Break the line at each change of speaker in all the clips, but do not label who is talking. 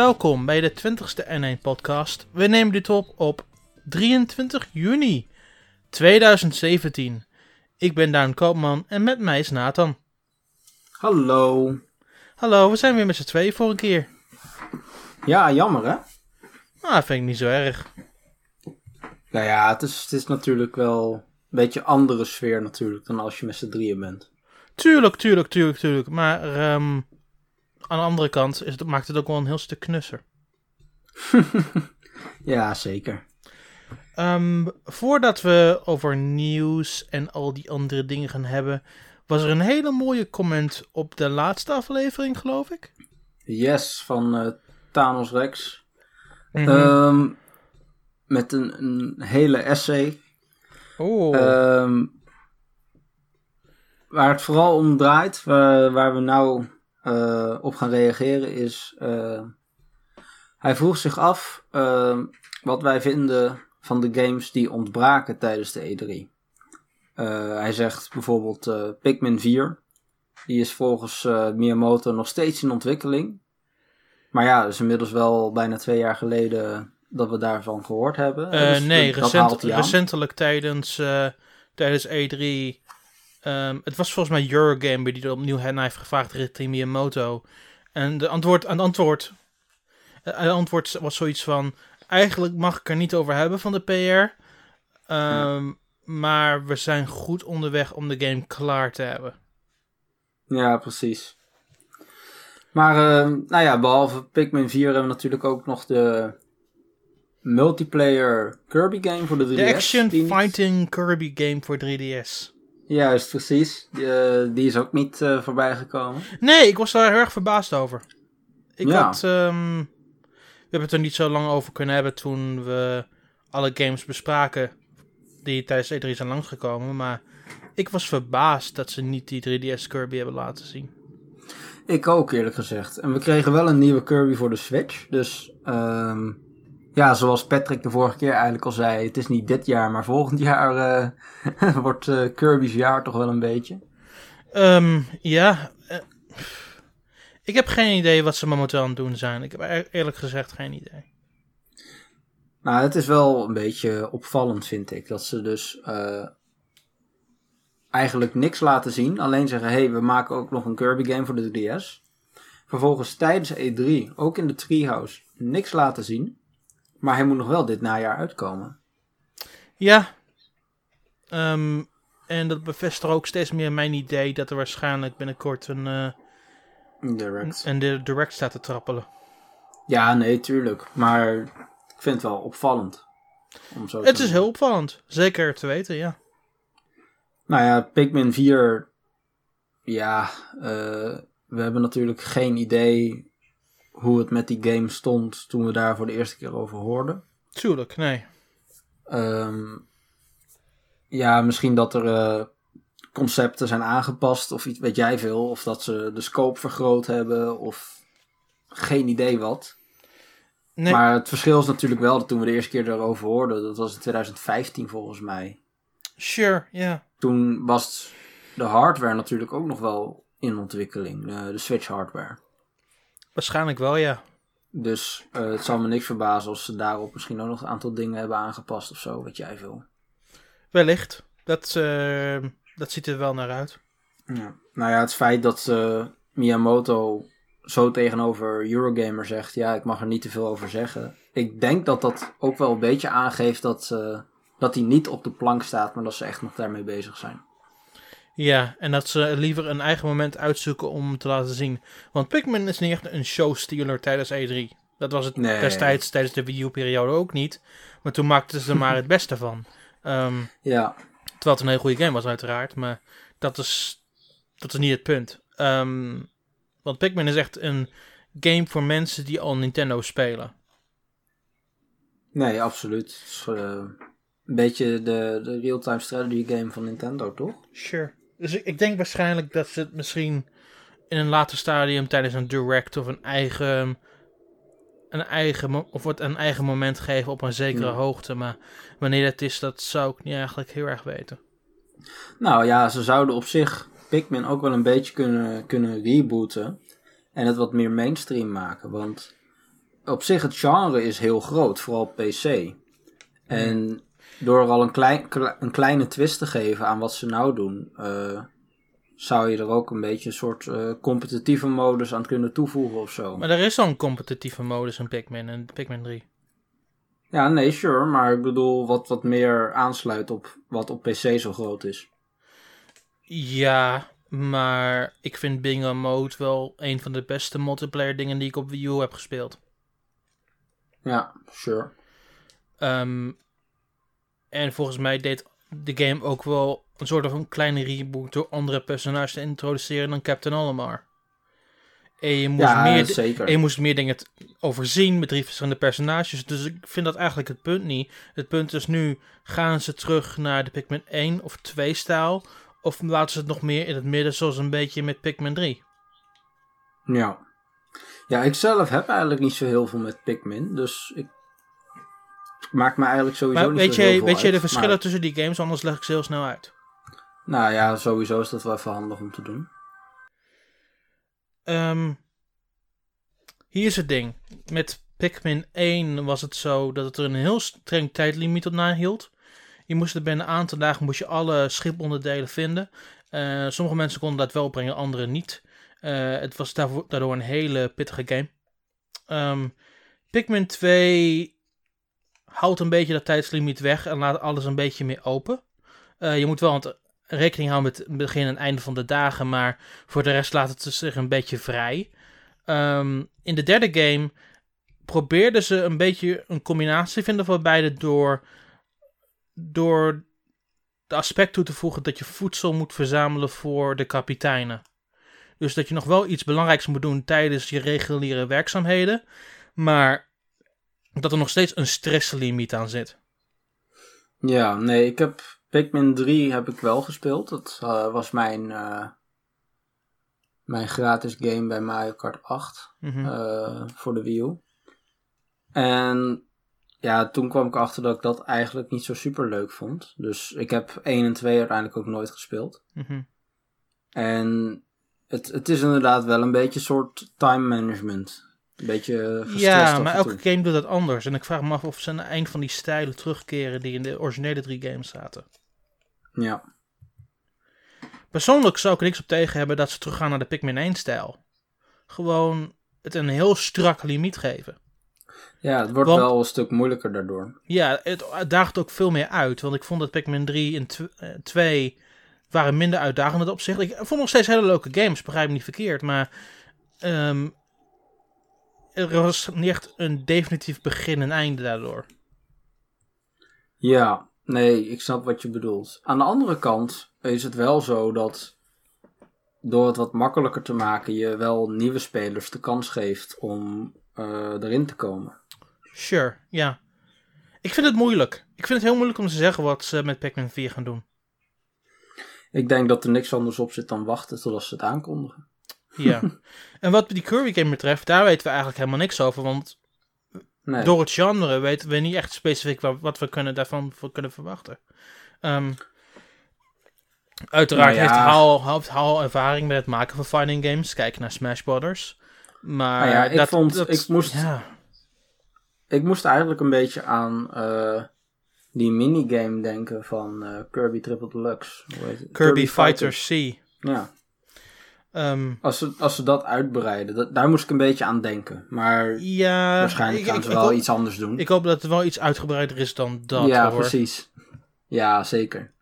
Welkom bij de 20ste N1 podcast. We nemen dit op op 23 juni 2017. Ik ben Daan Koopman en met mij is Nathan.
Hallo.
Hallo, we zijn weer met z'n tweeën voor een keer.
Ja, jammer hè?
Nou, vind ik niet zo erg.
Nou ja, het is, het is natuurlijk wel een beetje andere sfeer natuurlijk dan als je met z'n drieën bent.
Tuurlijk, tuurlijk, tuurlijk, tuurlijk. Maar ehm, aan de andere kant is het, maakt het ook wel een heel stuk knusser.
Ja, zeker.
Ehm, voordat we over nieuws en al die andere dingen gaan hebben, was er een hele mooie comment op de laatste aflevering, geloof ik.
Yes, van eh, Thanos Rex.
Mhm.
Ehm, met een, een hele essay.
oh.
Ehm, waar het vooral om draait, waar, waar we nou eh, op gaan reageren, is. eh, hij vroeg zich af ehm, wat wij vinden van de games die ontbraken tijdens de E3. Eh, hij zegt bijvoorbeeld eh, Pikmin 4. Die is volgens eh, Miyamoto nog steeds in ontwikkeling. Maar ja, dat is inmiddels wel bijna twee jaar geleden dat we daarvan gehoord hebben.
Eh,
Dus
nee, recent, recentelijk tijdens, eh, tijdens E3. Ehm, het was volgens mij Eurogamer die er opnieuw naar heeft gevraagd richting Miyamoto. En de antwoord, aan het antwoord, eh, het antwoord was zoiets van: eigenlijk mag ik er niet over hebben van de PR. ehm, Maar we zijn goed onderweg om de game klaar te hebben.
Ja, precies. Maar, eh, nou ja, behalve Pikmin 4 hebben we natuurlijk ook nog de multiplayer Kirby game voor de 3DS.
De Action Fighting Kirby game voor 3DS.
Juist, precies. Die, eh, die is ook niet eh, voorbij gekomen.
Nee, ik was daar heel erg verbaasd over. Ik
Ja.
had. ehm, we hebben het er niet zo lang over kunnen hebben toen we alle games bespraken die tijdens E3 zijn langsgekomen. Maar ik was verbaasd dat ze niet die 3DS Kirby hebben laten zien.
Ik ook, eerlijk gezegd. En we kregen wel een nieuwe Kirby voor de Switch. Dus, ehm, ja, zoals Patrick de vorige keer eigenlijk al zei, het is niet dit jaar, maar volgend jaar eh, wordt eh, Kirby's jaar toch wel een beetje.
Ehm, ja. eh, ik heb geen idee wat ze momenteel aan het doen zijn. Ik heb eerlijk gezegd geen idee.
Nou, het is wel een beetje opvallend, vind ik. Dat ze dus eigenlijk niks laten zien. Alleen zeggen, hé, hey, we maken ook nog een Kirby game voor de 3DS. Vervolgens tijdens E3, ook in de Treehouse, niks laten zien. Maar hij moet nog wel dit najaar uitkomen.
Ja. Ehm, en dat bevestigt ook steeds meer mijn idee dat er waarschijnlijk binnenkort een, eh,
Direct.
een de direct staat te trappelen.
Ja, nee, tuurlijk. Maar ik vind het wel opvallend. Om zo
Het is heel opvallend. Zeker te weten, ja.
Nou ja, Pikmin 4. Ja, eh, we hebben natuurlijk geen idee hoe het met die game stond toen we daar voor de eerste keer over hoorden.
Tuurlijk, nee.
Ehm, ja, misschien dat er eh, concepten zijn aangepast of iets, weet jij veel. Of dat ze de scope vergroot hebben of geen idee wat.
nee.
Maar het verschil is natuurlijk wel dat toen we de eerste keer erover hoorden, dat was in 2015 volgens mij.
Sure, ja.
Toen was de hardware natuurlijk ook nog wel in ontwikkeling, eh, de Switch hardware.
Waarschijnlijk wel, ja.
Dus eh, het zal me niks verbazen als ze daarop misschien ook nog een aantal dingen hebben aangepast of zo, wat jij wil.
Wellicht. Dat, eh, dat ziet er wel naar uit.
Ja. Nou ja, het feit dat eh, Miyamoto zo tegenover Eurogamer zegt, ja, ik mag er niet te veel over zeggen. Ik denk dat dat ook wel een beetje aangeeft dat, dat hij niet op de plank staat, maar dat ze echt nog daarmee bezig zijn.
Ja, en dat ze liever een eigen moment uitzoeken om te laten zien. Want Pikmin is niet echt een showstealer tijdens E3. Dat was het
Nee.
destijds tijdens de Wii U-periode ook niet. Maar toen maakten ze er maar het beste van. Ehm,
Ja,
terwijl het een hele goede game was uiteraard. Maar dat is, dat is niet het punt. Ehm, want Pikmin is echt een game voor mensen die al Nintendo spelen.
nee, absoluut. Het is eh, een beetje de, de real-time strategy game van Nintendo, toch?
Sure. Dus ik, ik denk waarschijnlijk dat ze het misschien in een later stadium tijdens een direct of een eigen, een eigen of wordt een eigen moment geven op een zekere
Hmm.
hoogte. Maar wanneer dat is, dat zou ik niet eigenlijk heel erg weten.
Nou ja, ze zouden op zich Pikmin ook wel een beetje kunnen, kunnen rebooten. En het wat meer mainstream maken. Want op zich het genre is heel groot, vooral PC. En door al een, klein, kle- een kleine twist te geven aan wat ze nou doen, eh, zou je er ook een beetje een soort eh, competitieve modus aan kunnen toevoegen of zo.
Maar er is al een competitieve modus in Pikmin en Pikmin 3.
Ja, nee, sure, maar ik bedoel wat, wat meer aansluit op wat op PC zo groot is.
Ja, maar ik vind Bingo Mode wel een van de beste multiplayer dingen die ik op Wii U heb gespeeld.
Ja, sure.
Ehm, en volgens mij deed de game ook wel een soort van kleine reboot door andere personages te introduceren dan Captain Olimar. En je moest,
Ja,
meer,
zeker.
en je moest meer dingen overzien met drie verschillende personages. Dus ik vind dat eigenlijk het punt niet. Het punt is nu, gaan ze terug naar de Pikmin 1 of 2 stijl? Of laten ze het nog meer in het midden zoals een beetje met Pikmin 3?
Ja. Ja, ik zelf heb eigenlijk niet zo heel veel met Pikmin, dus ik maakt me eigenlijk sowieso
Maar
niet
weet
zo heel
je,
veel
weet je de verschillen
Maar-
tussen die games? Anders leg ik ze heel snel uit.
nou ja, sowieso is dat wel even handig om te doen.
Ehm, hier is het ding. Met Pikmin 1 was het zo dat het er een heel streng tijdlimiet op nahield. Je moest er binnen een aantal dagen moest je alle schiponderdelen vinden. Eh, sommige mensen konden dat wel opbrengen, anderen niet. Eh, het was daarvoor, daardoor een hele pittige game. Ehm, Pikmin 2 houdt een beetje dat tijdslimiet weg en laat alles een beetje meer open. Eh, je moet wel rekening houden met het begin en einde van de dagen, maar voor de rest laat het zich een beetje vrij. Ehm, in de derde game probeerden ze een beetje een combinatie vinden van beide door, door de aspect toe te voegen dat je voedsel moet verzamelen voor de kapiteinen. Dus dat je nog wel iets belangrijks moet doen tijdens je reguliere werkzaamheden, maar dat er nog steeds een stresslimiet aan zit.
Ja, nee, ik heb Pikmin 3 heb ik wel gespeeld. Dat eh, was mijn, eh, mijn gratis game bij Mario Kart 8
Mhm.
eh, voor de Wii U. En ja, toen kwam ik achter dat ik dat eigenlijk niet zo super leuk vond. Dus ik heb 1 en 2 uiteindelijk ook nooit gespeeld.
Mhm.
En het, het is inderdaad wel een beetje een soort time management. Een beetje gestrest
Ja, maar elke game doet dat anders. En ik vraag me af of ze aan een van die stijlen terugkeren die in de originele drie games zaten.
Ja.
Persoonlijk zou ik er niks op tegen hebben dat ze teruggaan naar de Pikmin 1-stijl. Gewoon het een heel strak limiet geven.
ja, het wordt
Want-
wel een stuk moeilijker daardoor.
Ja, het daagt ook veel meer uit. Want ik vond dat Pikmin 3 en 2 waren minder uitdagend in dat opzicht. Ik vond nog steeds hele leuke games, begrijp me niet verkeerd. Maar ehm, er was niet echt een definitief begin en einde daardoor.
Ja, nee, ik snap wat je bedoelt. Aan de andere kant is het wel zo dat door het wat makkelijker te maken, je wel nieuwe spelers de kans geeft om eh, erin te komen.
Sure, ja. Ik vind het moeilijk. Ik vind het heel moeilijk om te zeggen wat ze met Pikmin 4 gaan doen.
Ik denk dat er niks anders op zit dan wachten totdat ze het aankondigen.
Ja. en wat die Kirby game betreft, daar weten we eigenlijk helemaal niks over. Want
Nee.
door het genre weten we niet echt specifiek wa- wat we kunnen daarvan voor kunnen verwachten. Ehm, uiteraard
Nou ja.
heeft Hal, heeft Hal ervaring met het maken van fighting games. Kijk naar Smash Brothers. Maar
Nou ja, ik
dat,
vond-
dat-
ik moest-
Ja,
Ik moest eigenlijk een beetje aan eh, die minigame denken van eh, Kirby Triple Deluxe. Hoe heet het?
Kirby, Fighter C.
Ja,
Ehm,
als ze, als ze dat uitbreiden, dat, daar moest ik een beetje aan denken. Maar
ja,
waarschijnlijk
ik,
gaan ze
ik
wel
hoop,
iets anders doen.
ik hoop dat het wel iets uitgebreider is dan dat.
ja,
hoor.
precies. Ja, zeker.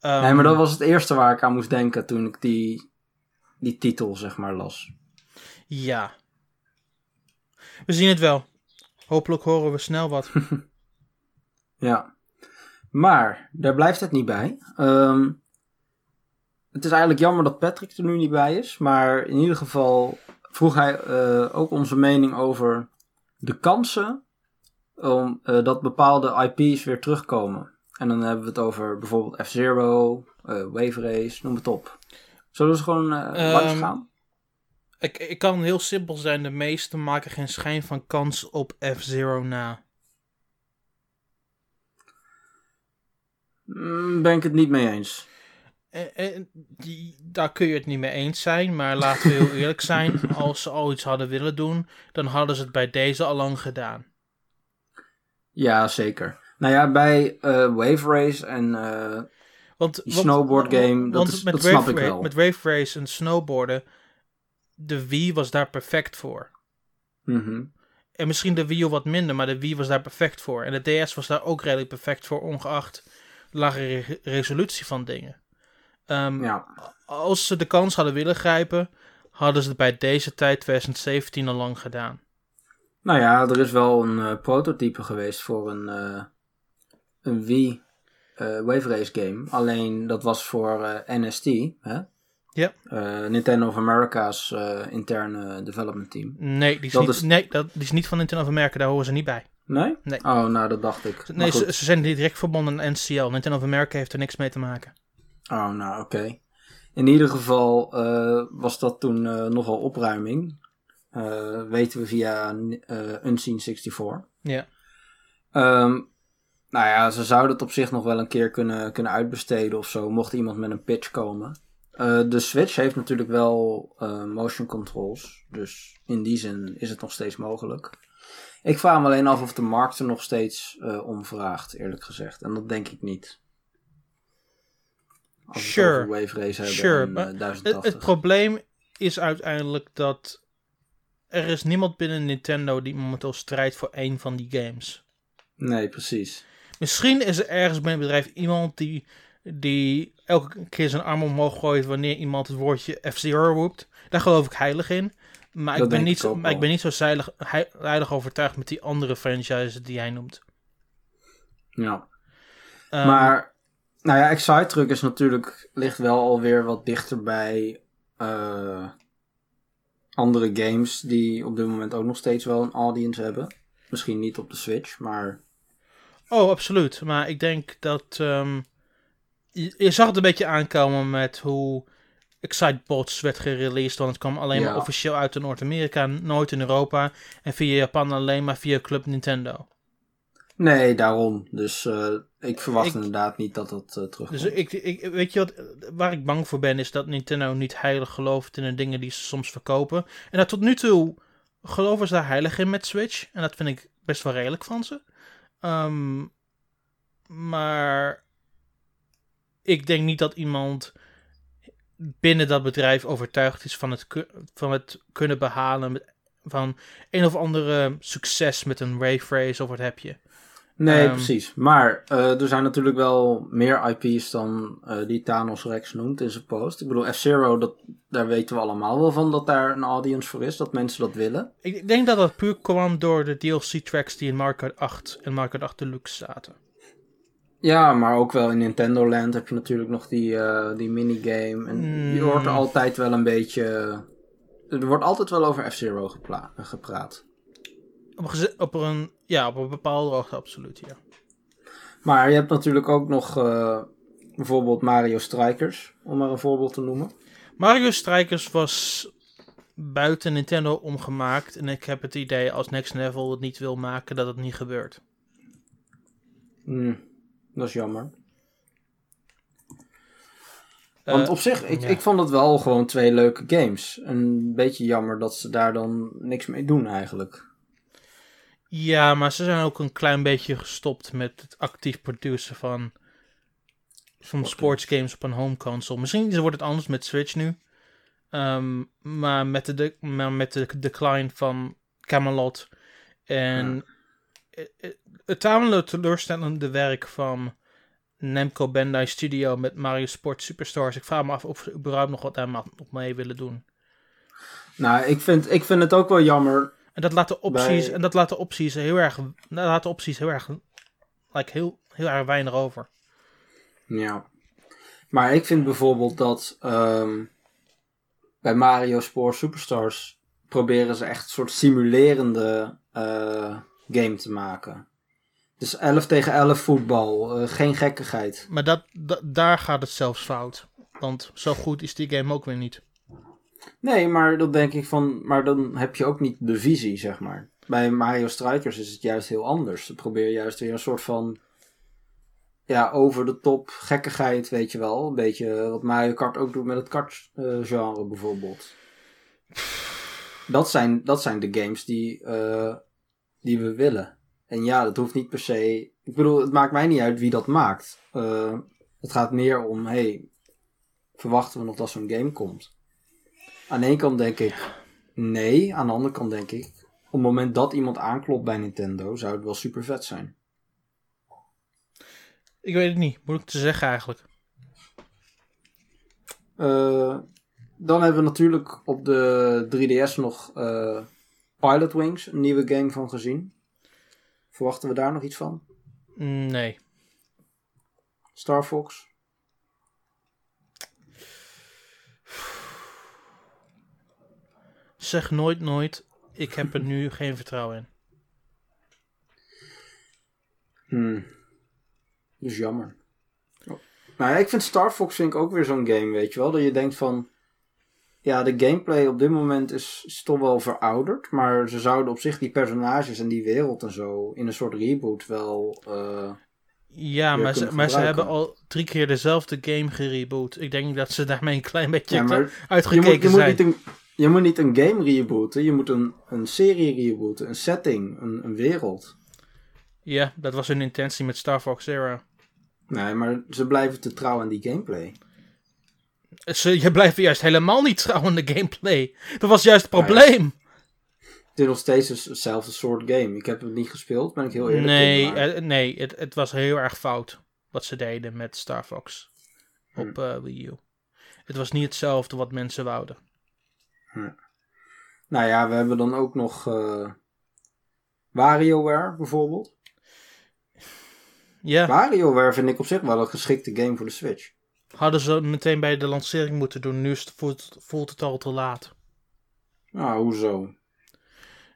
Ehm,
nee, maar dat was het eerste waar ik aan moest denken toen ik die, die titel, zeg maar, las.
Ja. We zien het wel. Hopelijk horen we snel wat.
Ja. Maar, daar blijft het niet bij. Ehm, het is eigenlijk jammer dat Patrick er nu niet bij is. Maar in ieder geval vroeg hij eh, ook onze mening over de kansen om, eh, dat bepaalde IP's weer terugkomen. En dan hebben we het over bijvoorbeeld F-Zero, eh, Wave Race, noem het op. Zullen we ze gewoon eh
Ehm,
langs gaan?
ik, ik kan heel simpel zijn. De meesten maken geen schijn van kans op F-Zero na.
Mm, ben ik het niet mee eens.
En, en die, daar kun je het niet mee eens zijn, maar laten we heel eerlijk zijn. Als ze al iets hadden willen doen, dan hadden ze het bij deze al lang gedaan.
Ja, zeker. Nou ja, bij eh, Wave Race en eh,
Want,
die
want-
snowboard game, dat,
want
is,
met
dat
Wave
snap ik wel.
Met Wave Race en snowboarden, de Wii was daar perfect voor.
Mhm.
En misschien de Wii U wat minder, maar de Wii was daar perfect voor. En de DS was daar ook redelijk perfect voor, ongeacht de lage re- resolutie van dingen. Ehm,
Ja.
Als ze de kans hadden willen grijpen, hadden ze het bij deze tijd 2017 al lang gedaan.
Nou ja, er is wel een eh, prototype geweest voor een, eh, een Wii eh, Wave Race game. Alleen dat was voor NST, hè?
Ja.
Nintendo of America's interne development team.
Nee, die is,
Dat
niet,
is-
nee dat, die is niet van Nintendo of America, daar horen ze niet bij.
Nee?
Nee.
Oh, nou dat dacht ik.
Nee, ze, ze zijn direct verbonden aan NCL. Nintendo of America heeft er niks mee te maken.
Oh, nou oké. In ieder geval eh, was dat toen eh, nogal opruiming. Eh, weten we via Unseen 64.
Ja.
Ehm, nou ja, ze zouden het op zich nog wel een keer kunnen, kunnen uitbesteden of zo, mocht iemand met een pitch komen. De Switch heeft natuurlijk wel motion controls, dus in die zin is het nog steeds mogelijk. Ik vraag me alleen af of de markt er nog steeds om vraagt, eerlijk gezegd. En dat denk ik niet. Als het
Sure.
Wave Race hebben
Sure,
en,
maar
eh,
Het,
1080.
het probleem is uiteindelijk dat er is niemand binnen Nintendo die momenteel strijdt voor één van die games.
Nee, precies.
Misschien is er ergens bij een bedrijf iemand die, die elke keer zijn arm omhoog gooit wanneer iemand het woordje F-Zero roept. Daar geloof ik heilig in. Maar,
Dat
ik ben, niet,
ik
maar ik ben niet zo zeilig, hei- heilig overtuigd met die andere franchises die hij noemt.
Ja.
Ehm,
Maar, nou ja, Excite Truck is natuurlijk, ligt wel alweer wat dichter bij eh, andere games die op dit moment ook nog steeds wel een audience hebben. Misschien niet op de Switch, maar
Oh, absoluut. Maar ik denk dat. ehm, je, je zag het een beetje aankomen met hoe Excitebots werd gereleased. Want het kwam alleen
Ja.
maar officieel uit in Noord-Amerika, nooit in Europa. En via Japan alleen maar via Club Nintendo.
Nee, daarom. Dus eh, ik verwacht
Ik-
inderdaad niet dat dat eh terugkomt.
Dus ik, ik, weet je wat, waar ik bang voor ben, is dat Nintendo niet heilig gelooft in de dingen die ze soms verkopen. En dat tot nu toe geloven ze daar heilig in met Switch. En dat vind ik best wel redelijk van ze. Ehm, maar ik denk niet dat iemand binnen dat bedrijf overtuigd is van het, van het kunnen behalen van een of andere succes met een Wave Race of wat heb je.
Nee,
Ehm,
precies. Maar eh, er zijn natuurlijk wel meer IP's dan eh, die Thanos Rex noemt in zijn post. Ik bedoel, F-Zero, dat- daar weten we allemaal wel van dat daar een audience voor is, dat mensen dat willen.
Ik denk dat dat puur kwam door de DLC-tracks die in Mario Kart 8 en Mario Kart 8 Deluxe zaten.
Ja, maar ook wel in Nintendo Land heb je natuurlijk nog die, eh, die minigame. En je hoort er altijd wel een beetje... Er wordt altijd wel over F-Zero gepraat.
Op, een op een, ja, op een bepaalde hoogte absoluut, ja.
Maar je hebt natuurlijk ook nog eh, bijvoorbeeld Mario Strikers, om maar een voorbeeld te noemen.
Mario Strikers was buiten Nintendo omgemaakt. En ik heb het idee als Next Level het niet wil maken, dat het niet gebeurt.
Hmm, dat is jammer. Want
Eh,
op zich, ik,
ja.
ik vond het wel gewoon twee leuke games. Een beetje jammer dat ze daar dan niks mee doen eigenlijk.
Ja, maar ze zijn ook een klein beetje gestopt met het actief produceren van, van sportsgames op een home console. Misschien wordt het anders met Switch nu. Ehm, maar met de, de, maar met de decline van Camelot en eh, eh, het tamelijk teleurstellende werk van Namco Bandai Studio met Mario Sports Superstars. Ik vraag me af of ze überhaupt nog wat daar nog mee willen doen.
Nou, ik vind, ik vind het ook wel jammer.
En dat laat de opties,
Bij-
en dat laat de opties heel erg, dat laat de opties heel erg, like heel, heel erg weinig over.
Ja. Maar ik vind bijvoorbeeld dat ehm, bij Mario Sport Superstars proberen ze echt een soort simulerende eh, game te maken. Dus 11 tegen 11 voetbal, eh, geen gekkigheid.
Maar dat, da- daar gaat het zelfs fout. Want zo goed is die game ook weer niet.
Nee, maar dan denk ik van, maar dan heb je ook niet de visie, zeg maar. Bij Mario Strikers is het juist heel anders. Ze proberen juist weer een soort van ja, over de top gekkigheid, weet je wel. Een beetje wat Mario Kart ook doet met het kartgenre bijvoorbeeld. Dat zijn, dat zijn de games die, eh, die we willen. En ja, dat hoeft niet per se. Ik bedoel, het maakt mij niet uit wie dat maakt. Eh, het gaat meer om, hey, verwachten we nog dat zo'n game komt? Aan de ene kant denk ik nee. Aan de andere kant denk ik, op het moment dat iemand aanklopt bij Nintendo, zou het wel super vet zijn.
Ik weet het niet. Moet ik te zeggen eigenlijk?
Uh, dan hebben we natuurlijk op de 3DS nog uh, Pilot Wings, een nieuwe game van gezien. Verwachten we daar nog iets van?
Nee.
Star Fox?
Zeg nooit nooit. Ik heb er nu geen vertrouwen in.
Hmm. Dus jammer. Oh. Nou ja, ik vind Star Fox vind ik ook weer zo'n game, weet je wel. Dat je denkt van... Ja, de gameplay op dit moment is, is, toch wel verouderd. Maar ze zouden op zich die personages en die wereld en zo... in een soort reboot wel... Uh,
ja, maar, ze, maar ze hebben al drie keer dezelfde game gereboot. Ik denk dat ze daarmee een klein beetje ja, uitgekeken
je moet, je
zijn.
Moet niet een, je moet niet een game rebooten. Je moet een, een serie rebooten. Een setting. Een, een wereld.
Ja, dat was hun intentie met Star Fox Zero.
Nee, maar ze blijven te trouw aan die gameplay.
Ze, je blijft juist helemaal niet trouw aan de gameplay. Dat was juist het probleem.
Het is nog steeds hetzelfde soort game. Ik heb het niet gespeeld, ben ik heel eerlijk
Nee, uh, nee het, het was heel erg fout wat ze deden met Star Fox op uh, Wii U. Het was niet hetzelfde wat mensen wouden.
Nou ja, we hebben dan ook nog uh, WarioWare bijvoorbeeld.
Ja.
WarioWare vind ik op zich wel een geschikte game voor de Switch.
Hadden ze meteen bij de lancering moeten doen. Nu voelt het al te laat.
Nou, hoezo?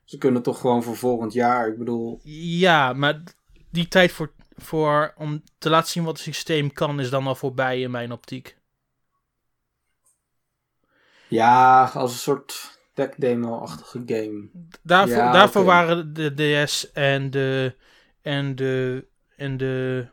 Ze kunnen toch gewoon voor volgend jaar, ik bedoel...
Ja, maar die tijd voor, voor, om te laten zien wat het systeem kan, is dan al voorbij in mijn optiek.
Ja, als een soort tech demo-achtige game.
Daarvoor, ja, daarvoor okay. waren de DS en de, en de en de,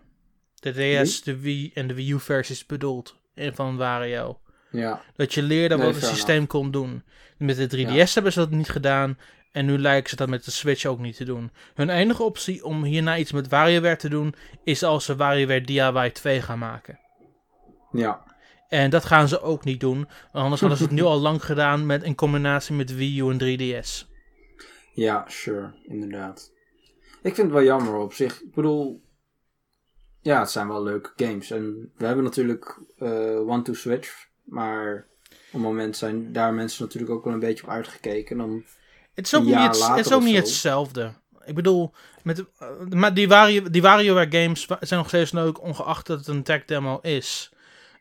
de DS, de Wii en de Wii U versies bedoeld en van Wario.
Ja.
Dat je leerde nee, wat het systeem kon doen. Met de 3DS ja. hebben ze dat niet gedaan. En nu lijken ze dat met de Switch ook niet te doen. Hun enige optie om hierna iets met WarioWare te doen... is als ze WarioWare DIY 2 gaan maken.
Ja.
En dat gaan ze ook niet doen. Anders hadden ze het nu al lang gedaan met, in combinatie met Wii U en 3DS.
Ja, sure. Inderdaad. Ik vind het wel jammer op zich. Ik bedoel, ja, het zijn wel leuke games. En we hebben natuurlijk uh, One to Switch. Maar op het moment zijn daar mensen natuurlijk ook wel een beetje op uitgekeken. Dan
het is ook, niet, het, het is ook niet hetzelfde. Ik bedoel, met, uh, maar die, Wario, die WarioWare games zijn nog steeds leuk, ongeacht dat het een tech demo is.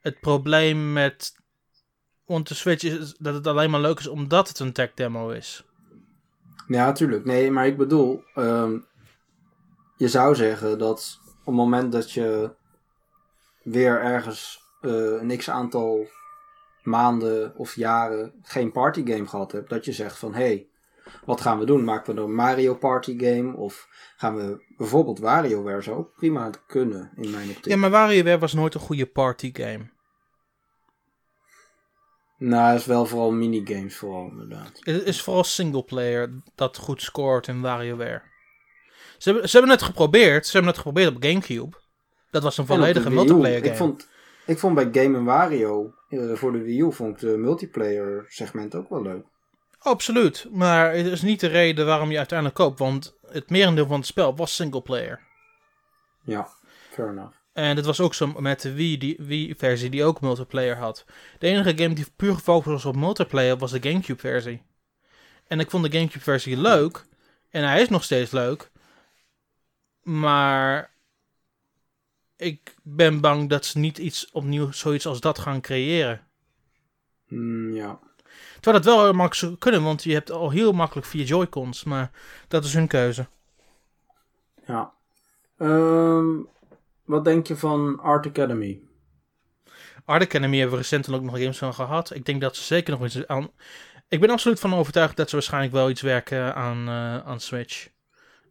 Het probleem met One to Switch is dat het alleen maar leuk is omdat het een tech demo is.
Ja, natuurlijk. Nee, maar ik bedoel, um, je zou zeggen dat op het moment dat je weer ergens uh, een x aantal maanden of jaren geen partygame gehad hebt, dat je zegt van hé, hey, wat gaan we doen? Maken we een Mario Party game? Of gaan we bijvoorbeeld WarioWare zo ook prima kunnen in mijn optiek.
Ja, maar WarioWare was nooit een goede party game.
Nou, het is wel vooral minigames vooral inderdaad.
Het is vooral singleplayer dat goed scoort in WarioWare. Ze hebben, ze hebben het geprobeerd. Ze hebben het geprobeerd op Gamecube. Dat was een volledige multiplayer game.
Ik vond, ik vond bij Game Wario uh, voor de Wii U vond ik de multiplayer segment ook wel leuk.
Absoluut, maar het is niet de reden waarom je uiteindelijk koopt, want het merendeel van het spel was singleplayer.
Ja, fair enough.
En het was ook zo met de Wii, die Wii-versie die ook multiplayer had. De enige game die puur gefocust was op multiplayer was de Gamecube-versie. En ik vond de Gamecube-versie leuk, en hij is nog steeds leuk, maar ik ben bang dat ze niet iets opnieuw zoiets als dat gaan creëren.
Mm, ja.
Terwijl dat wel heel makkelijk zou kunnen, want je hebt al heel makkelijk vier Joy-Cons, maar dat is hun keuze.
Ja. Um, wat denk je van Art Academy?
Art Academy hebben we recentelijk ook nog games van gehad. Ik denk dat ze zeker nog iets aan... Ik ben absoluut van overtuigd dat ze waarschijnlijk wel iets werken aan, uh, aan Switch.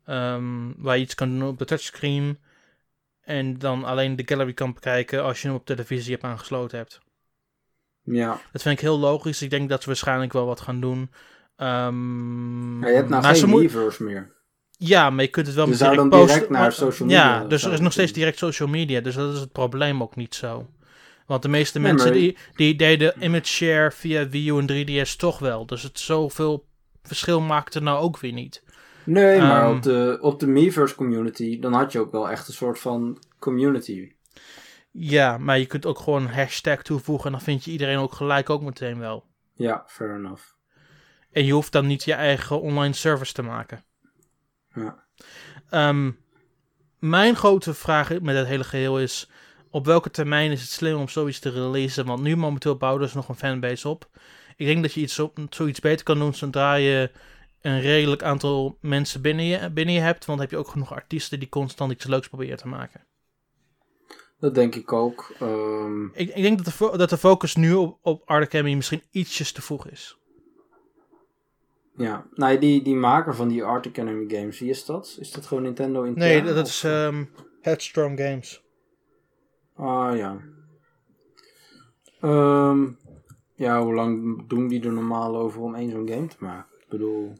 Um, waar je iets kan doen op de touchscreen. En dan alleen de gallery kan bekijken als je hem op televisie hebt aangesloten hebt.
Ja.
Dat vind ik heel logisch. Ik denk dat ze waarschijnlijk wel wat gaan doen. Ehm,
Maar je hebt nou geen Miiverse meer.
Ja, maar je kunt het wel
Je
met direct
dan
posten.
direct naar social media
Ja, dus er is nog steeds direct social media. Dus dat is het probleem ook niet zo. Want de meeste
Nee,
mensen
maar-
die, die deden image share via Wii U en 3DS toch wel. Dus het zoveel verschil maakt er nou ook weer niet.
Nee, maar
Ehm,
op de, op de Miiverse community, dan had je ook wel echt een soort van community.
Ja, maar je kunt ook gewoon een hashtag toevoegen en dan vind je iedereen ook gelijk ook meteen wel.
Ja, fair enough.
En je hoeft dan niet je eigen online service te maken.
Ja.
Ehm, mijn grote vraag met het hele geheel is: op welke termijn is het slim om zoiets te releasen? Want nu momenteel bouwen ze nog een fanbase op. Ik denk dat je iets op, zoiets beter kan doen zodra je een redelijk aantal mensen binnen je, binnen je hebt. Want dan heb je ook genoeg artiesten die constant iets leuks proberen te maken.
Dat denk ik ook. Ehm,
Ik, ik denk dat de, dat de focus nu op, op misschien ietsjes te vroeg is.
Ja, nou, die, die maker van die Art Academy games, wie is dat? Is dat gewoon Nintendo intern?
Nee, dat,
of-
is ehm, Headstrong Games.
Ah, ja. Ehm, ja, hoe lang doen die er normaal over om één zo'n game te maken? Ik bedoel...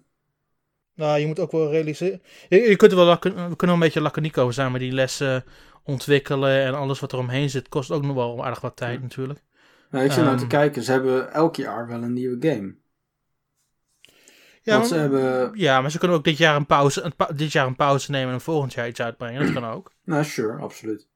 Nou, je moet ook wel realiseren. Je, je kunt er wel we kunnen wel een beetje laconiek over zijn, maar die lessen ontwikkelen en alles wat er omheen zit, kost ook nog wel aardig wat tijd
Ja.
natuurlijk.
Nou, ik zit nou
Ehm.
te kijken, ze hebben elk jaar wel een nieuwe game.
Ja,
Want ze
maar,
hebben...
ja, maar ze kunnen ook dit jaar een pauze, een pa- dit jaar een pauze nemen en volgend jaar iets uitbrengen. Dat kan ook.
Nou, sure, absoluut.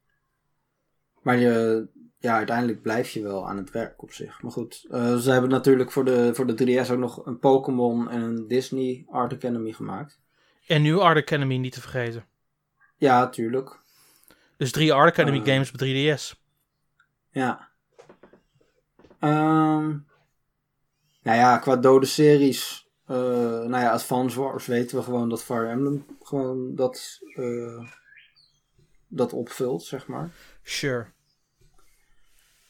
Maar je, ja, uiteindelijk blijf je wel aan het werk op zich. Maar goed, eh, ze hebben natuurlijk voor de, voor de 3DS ook nog een Pokémon en een Disney Art Academy gemaakt.
En nu Art Academy niet te vergeten.
Ja, tuurlijk.
Dus drie Art Academy
Ah.
games op 3DS.
Ja. Ehm nou ja, qua dode series. Eh, nou ja, Advance Wars weten we gewoon dat Fire Emblem gewoon dat, eh, dat opvult, zeg maar.
Sure.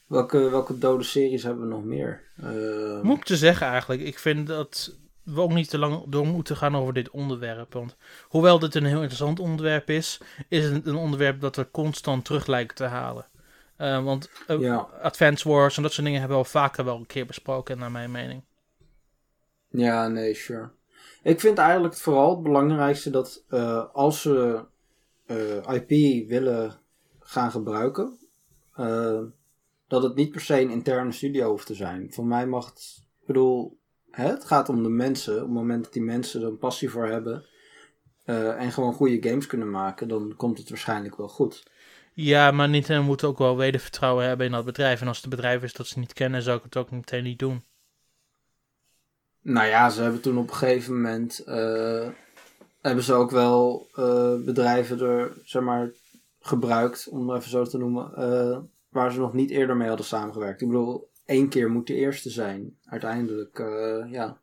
Welke, welke dode series hebben we nog meer? Ehm,
Moet ik te zeggen eigenlijk, ik vind dat we ook niet te lang door moeten gaan over dit onderwerp. Want hoewel dit een heel interessant onderwerp is, is het een onderwerp dat we constant terug lijken te halen. Eh, want eh,
Ja.
Advance Wars en dat soort dingen hebben we al vaker wel een keer besproken, naar mijn mening.
Ja, nee, sure. Ik vind eigenlijk vooral het belangrijkste dat eh, als ze eh, IP willen gaan gebruiken, eh, dat het niet per se een interne studio hoeft te zijn. Voor mij mag het, ik bedoel, hè, het gaat om de mensen. Op het moment dat die mensen er een passie voor hebben en gewoon goede games kunnen maken, dan komt het waarschijnlijk wel goed.
Ja, maar Nintendo moet ook wel wedervertrouwen hebben in dat bedrijf. En als het een bedrijf is dat ze niet kennen, zou ik het ook meteen niet doen.
Nou ja, ze hebben toen op een gegeven moment eh, hebben ze ook wel eh, bedrijven er, zeg maar, gebruikt, om het even zo te noemen, eh, waar ze nog niet eerder mee hadden samengewerkt. Ik bedoel, één keer moet de eerste zijn. Uiteindelijk, ja.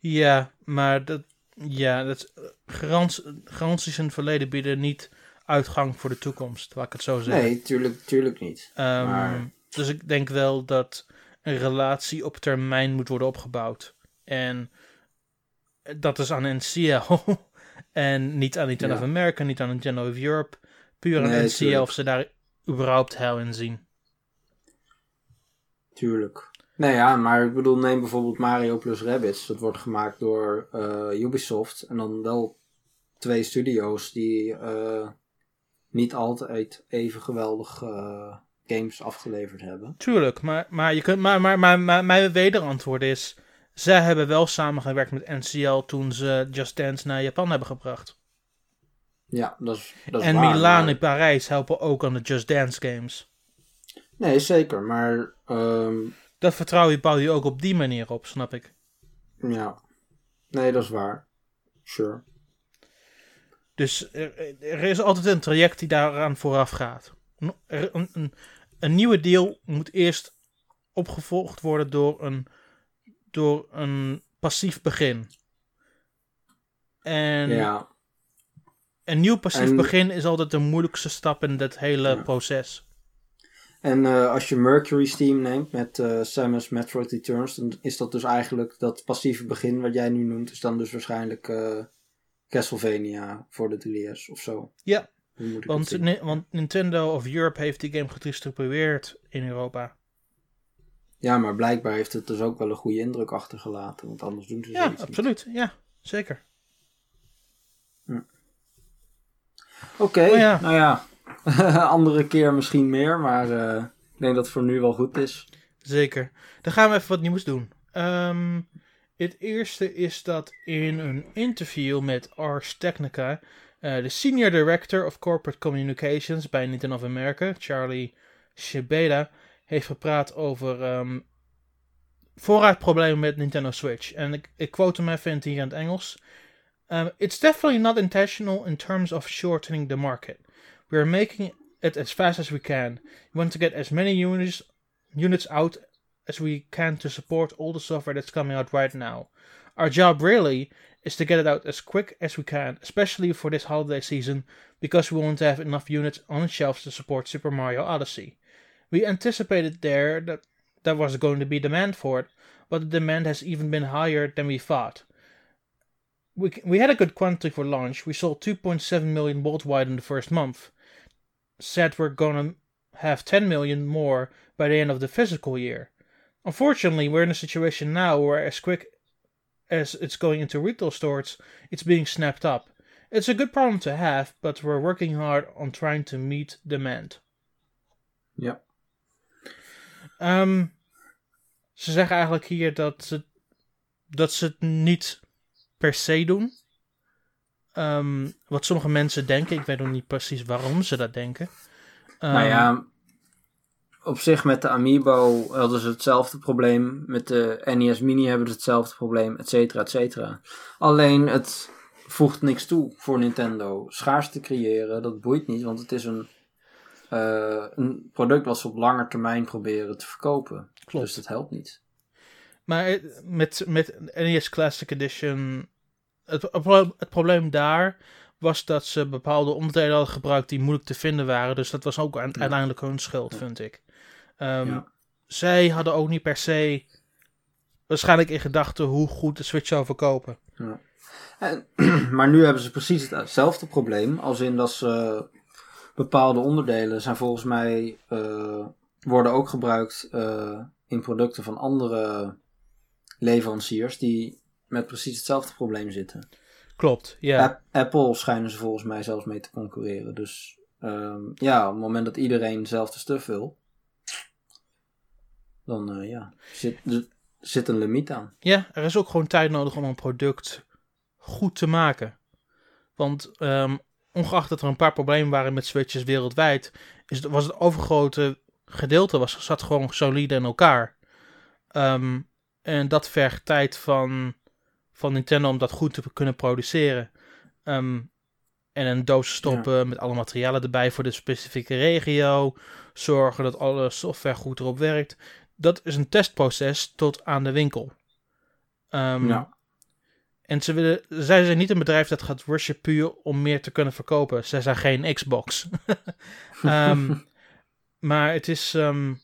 Ja, maar dat, ja, dat, garant, garanties in het verleden bieden niet uitgang voor de toekomst, laat ik het zo zeggen.
Nee, tuurlijk, tuurlijk niet.
Ehm,
maar-
Dus ik denk wel dat een relatie op termijn moet worden opgebouwd. En dat is aan NCL. en niet aan Nintendo
Ja.
of America, niet aan Nintendo of Europe. Puur aan
Nee,
NCL
tuurlijk.
of ze daar überhaupt hel in zien.
Tuurlijk. Nee ja, maar ik bedoel, neem bijvoorbeeld Mario plus Rabbids. Dat wordt gemaakt door eh, Ubisoft. En dan wel twee studio's die eh, niet altijd even geweldig eh, games afgeleverd hebben.
Tuurlijk, maar, maar, je kunt, maar, maar, maar, maar mijn wederantwoord is... Zij hebben wel samengewerkt met NCL toen ze Just Dance naar Japan hebben gebracht.
Ja, dat is, dat is
en
waar,
Milaan
maar-
en Parijs helpen ook aan de Just Dance games.
Nee, zeker. Maar ehm,
Dat vertrouwen bouw je ook op die manier op, snap ik.
ja. Nee, dat is waar. Sure.
Dus er, er is altijd een traject die daaraan vooraf gaat. Een, een nieuwe deal moet eerst opgevolgd worden door een, door een passief begin. En
Ja.
een nieuw passief
En-
begin is altijd de moeilijkste stap in dat hele
Ja.
proces.
En eh, als je Mercury's team neemt met eh Samus Metroid Returns, dan is dat dus eigenlijk dat passieve begin wat jij nu noemt, is dan dus waarschijnlijk eh, Castlevania voor de 3DS of zo.
Ja. Want, want Nintendo of Europe heeft die game gedistribueerd in Europa.
Ja, maar blijkbaar heeft het dus ook wel een goede indruk achtergelaten. Want anders doen ze
Ja,
niet.
absoluut. Ja, zeker.
Oké,
Oh ja.
nou ja. Andere keer misschien meer, maar eh, ik denk dat het voor nu wel goed is.
Zeker. Dan gaan we even wat nieuws doen. Ehm, het eerste is dat in een interview met Ars Technica, eh, de Senior Director of Corporate Communications bij Nintendo of America, Charlie Shibeda, heeft gepraat over ehm voorraadproblemen met Nintendo Switch. En ik, ik quote hem even in het hier in het Engels. Um, it's definitely not intentional in terms of shortening the market. We are making it as fast as we can. We want to get as many units units out as we can to support all the software that's coming out right now. Our job really is to get it out as quick as we can, especially for this holiday season, because we want to have enough units on shelves to support Super Mario Odyssey. We anticipated there that there was going to be demand for it, but the demand has even been higher than we thought. We, we had a good quantity for launch. We sold 2.7 million worldwide in the first month. Said we're gonna have 10 million more by the end of the physical year. Unfortunately, we're in a situation now where, as quick as it's going into retail stores, it's being snapped up. It's a good problem to have, but we're working hard on trying to meet demand.
Ja.
Ehm, ze zeggen eigenlijk hier dat ze, dat ze het niet per se doen. Ehm, wat sommige mensen denken, ik weet nog niet precies waarom ze dat denken.
nou
Ehm,
ja, op zich met de Amiibo hadden ze hetzelfde probleem. Met de NES Mini hebben ze hetzelfde probleem, et cetera, et cetera. Alleen het voegt niks toe voor Nintendo. Schaarste creëren, dat boeit niet, want het is een, eh, een product wat ze op lange termijn proberen te verkopen.
Klopt.
Dus dat helpt niet.
Maar met, met NES Classic Edition. Het, het pro- het probleem daar was dat ze bepaalde onderdelen hadden gebruikt die moeilijk te vinden waren. Dus dat was ook
Ja.
uiteindelijk hun schuld,
Ja.
vind ik. Ehm,
Ja.
Zij hadden ook niet per se. Waarschijnlijk in gedachten hoe goed de Switch zou verkopen.
En, maar nu hebben ze precies hetzelfde probleem. Als in dat ze bepaalde onderdelen zijn volgens mij eh, worden ook gebruikt eh, in producten van andere leveranciers die met precies hetzelfde probleem zitten.
Klopt, ja.
App- Apple schijnen ze volgens mij zelfs mee te concurreren. Dus ehm, ja, op het moment dat iedereen hetzelfde stuff wil, dan eh, ja, zit, er zit een limiet aan.
Ja, er is ook gewoon tijd nodig om een product goed te maken. Want ehm, ongeacht dat er een paar problemen waren met switches wereldwijd, is het, was het overgrote gedeelte was, zat gewoon solide in elkaar. Ehm, en dat vergt tijd van, van Nintendo om dat goed te kunnen produceren. Ehm, en een doos stoppen met alle materialen erbij voor de specifieke regio. Zorgen dat alle software goed erop werkt. Dat is een testproces tot aan de winkel. Ehm,
Ja.
En ze willen, zij zijn niet een bedrijf dat gaat rushen puur om meer te kunnen verkopen. Zij zijn geen Xbox. Ehm, maar het is, ehm,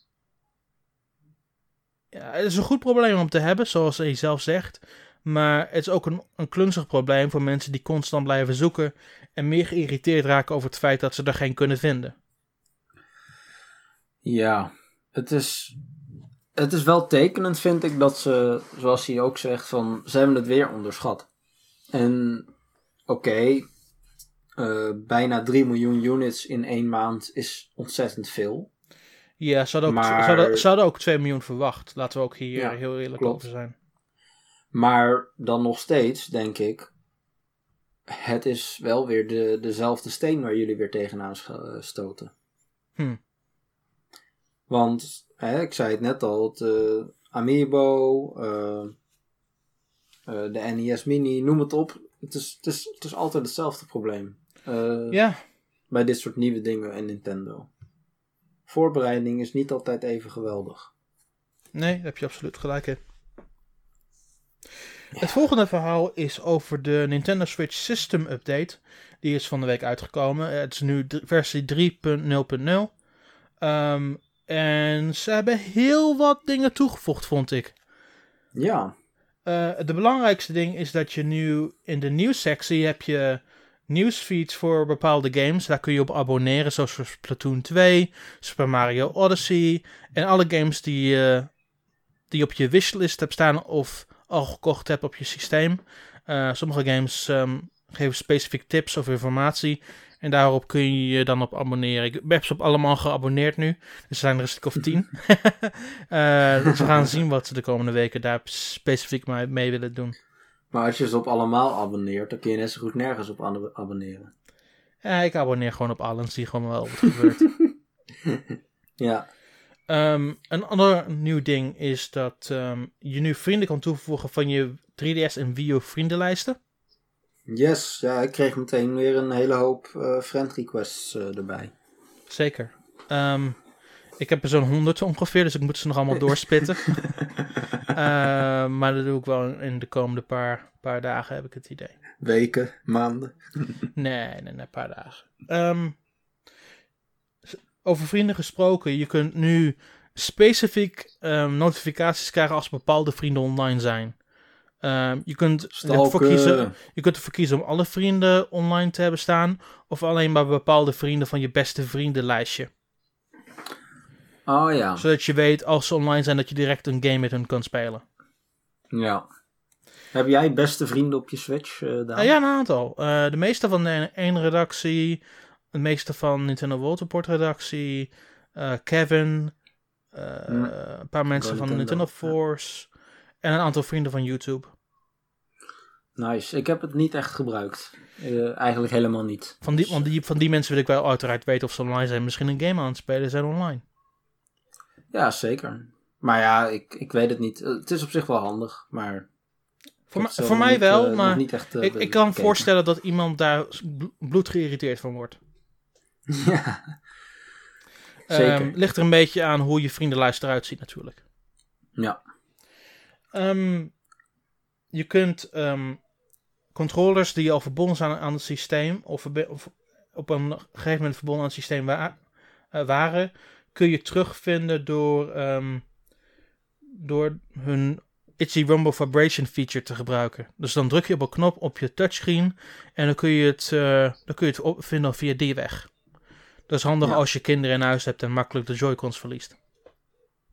ja, het is een goed probleem om te hebben, zoals hij zelf zegt. Maar het is ook een, een klunzig probleem voor mensen die constant blijven zoeken. En meer geïrriteerd raken over het feit dat ze er geen kunnen vinden.
Ja, het is, het is wel tekenend, vind ik, dat ze, zoals hij ook zegt, van ze hebben het weer onderschat. En oké, eh, bijna 3 miljoen units in één maand is ontzettend veel.
Ja, ze hadden ook, ze hadden, ze hadden ook 2 miljoen verwacht. Laten we ook hier
Ja,
heel eerlijk
klopt.
over zijn.
Maar dan nog steeds, denk ik, het is wel weer de, dezelfde steen waar jullie weer tegenaan eh, stoten.
Hm.
Want, hè, ik zei het net al, het eh, Amiibo, eh, eh, de NES Mini, noem het op. Het is, het is, het is altijd hetzelfde probleem.
Ja,
Bij dit soort nieuwe dingen en Nintendo. Voorbereiding is niet altijd even geweldig.
Nee, daar heb je absoluut gelijk in. Het volgende verhaal is over de Nintendo Switch System Update. Die is van de week uitgekomen. Het is nu versie 3.0.0. Ehm, en ze hebben heel wat dingen toegevoegd, vond ik.
Ja,
Eh, de belangrijkste ding is dat je nu in de nieuwssectie heb je nieuwsfeeds voor bepaalde games. Daar kun je op abonneren, zoals voor Splatoon 2, Super Mario Odyssey en alle games die, uh, die je op je wishlist hebt staan of al gekocht hebt op je systeem. Uh, sommige games um, geven specifiek tips of informatie. En daarop kun je je dan op abonneren. Ik heb ze op allemaal geabonneerd nu. Dus er zijn er een stuk of tien. uh, dus we gaan zien wat ze de komende weken daar specifiek mee willen doen.
Maar als je ze op allemaal abonneert, dan kun je net zo goed nergens op abonneren.
Ja, ik abonneer gewoon op alle en zie gewoon wel wat er gebeurt.
ja.
Um, een ander nieuw ding is dat um, je nu vrienden kan toevoegen van je 3DS en Wii U vriendenlijsten.
Yes, ja, ik kreeg meteen weer een hele hoop uh, friend requests uh, erbij.
Zeker. Um, ik heb er zo'n honderd ongeveer, dus ik moet ze nog allemaal doorspitten. uh, maar dat doe ik wel in de komende paar, paar dagen, heb ik het idee.
Weken, maanden?
nee, nee, nee, een paar dagen. Um, over vrienden gesproken, je kunt nu specifiek um, notificaties krijgen als bepaalde vrienden online zijn. Um, je, kunt ervoor kiezen, je kunt ervoor kiezen om alle vrienden online te hebben staan, of alleen maar bepaalde vrienden van je beste vriendenlijstje.
Oh ja.
Zodat je weet als ze online zijn dat je direct een game met hen kan spelen.
Ja. Heb jij beste vrienden op je Switch, uh,
uh, ja, een aantal. Uh, de meeste van de één redactie, de meeste van Nintendo World Report redactie, Kevin, hm. een paar mensen van Nintendo Force en een aantal vrienden van YouTube.
Nice. Ik heb het niet echt gebruikt. eigenlijk helemaal niet.
Van die, want die, van die mensen wil ik wel uiteraard weten of ze online zijn. Misschien een game aan het spelen zijn online.
Ja, zeker. Maar ja, ik, ik weet het niet. Het is op zich wel handig, maar...
Voor, voor mij wel, uh, maar echt, uh, ik, ik kan me voorstellen dat iemand daar bloed geïrriteerd van wordt.
ja, zeker.
Um, ligt er een beetje aan hoe je vriendenlijst eruit ziet natuurlijk.
Ja.
Um, je kunt um, controllers die al verbonden zijn aan het systeem, of, of, op een gegeven moment verbonden aan het systeem wa uh, waren, kun je terugvinden door, um, door hun Itchy Rumble Vibration feature te gebruiken. Dus dan druk je op een knop op je touchscreen en dan kun je het, uh, dan kun je het opvinden via die weg. Dat is handig ja. als je kinderen in huis hebt en makkelijk de Joy-Cons verliest.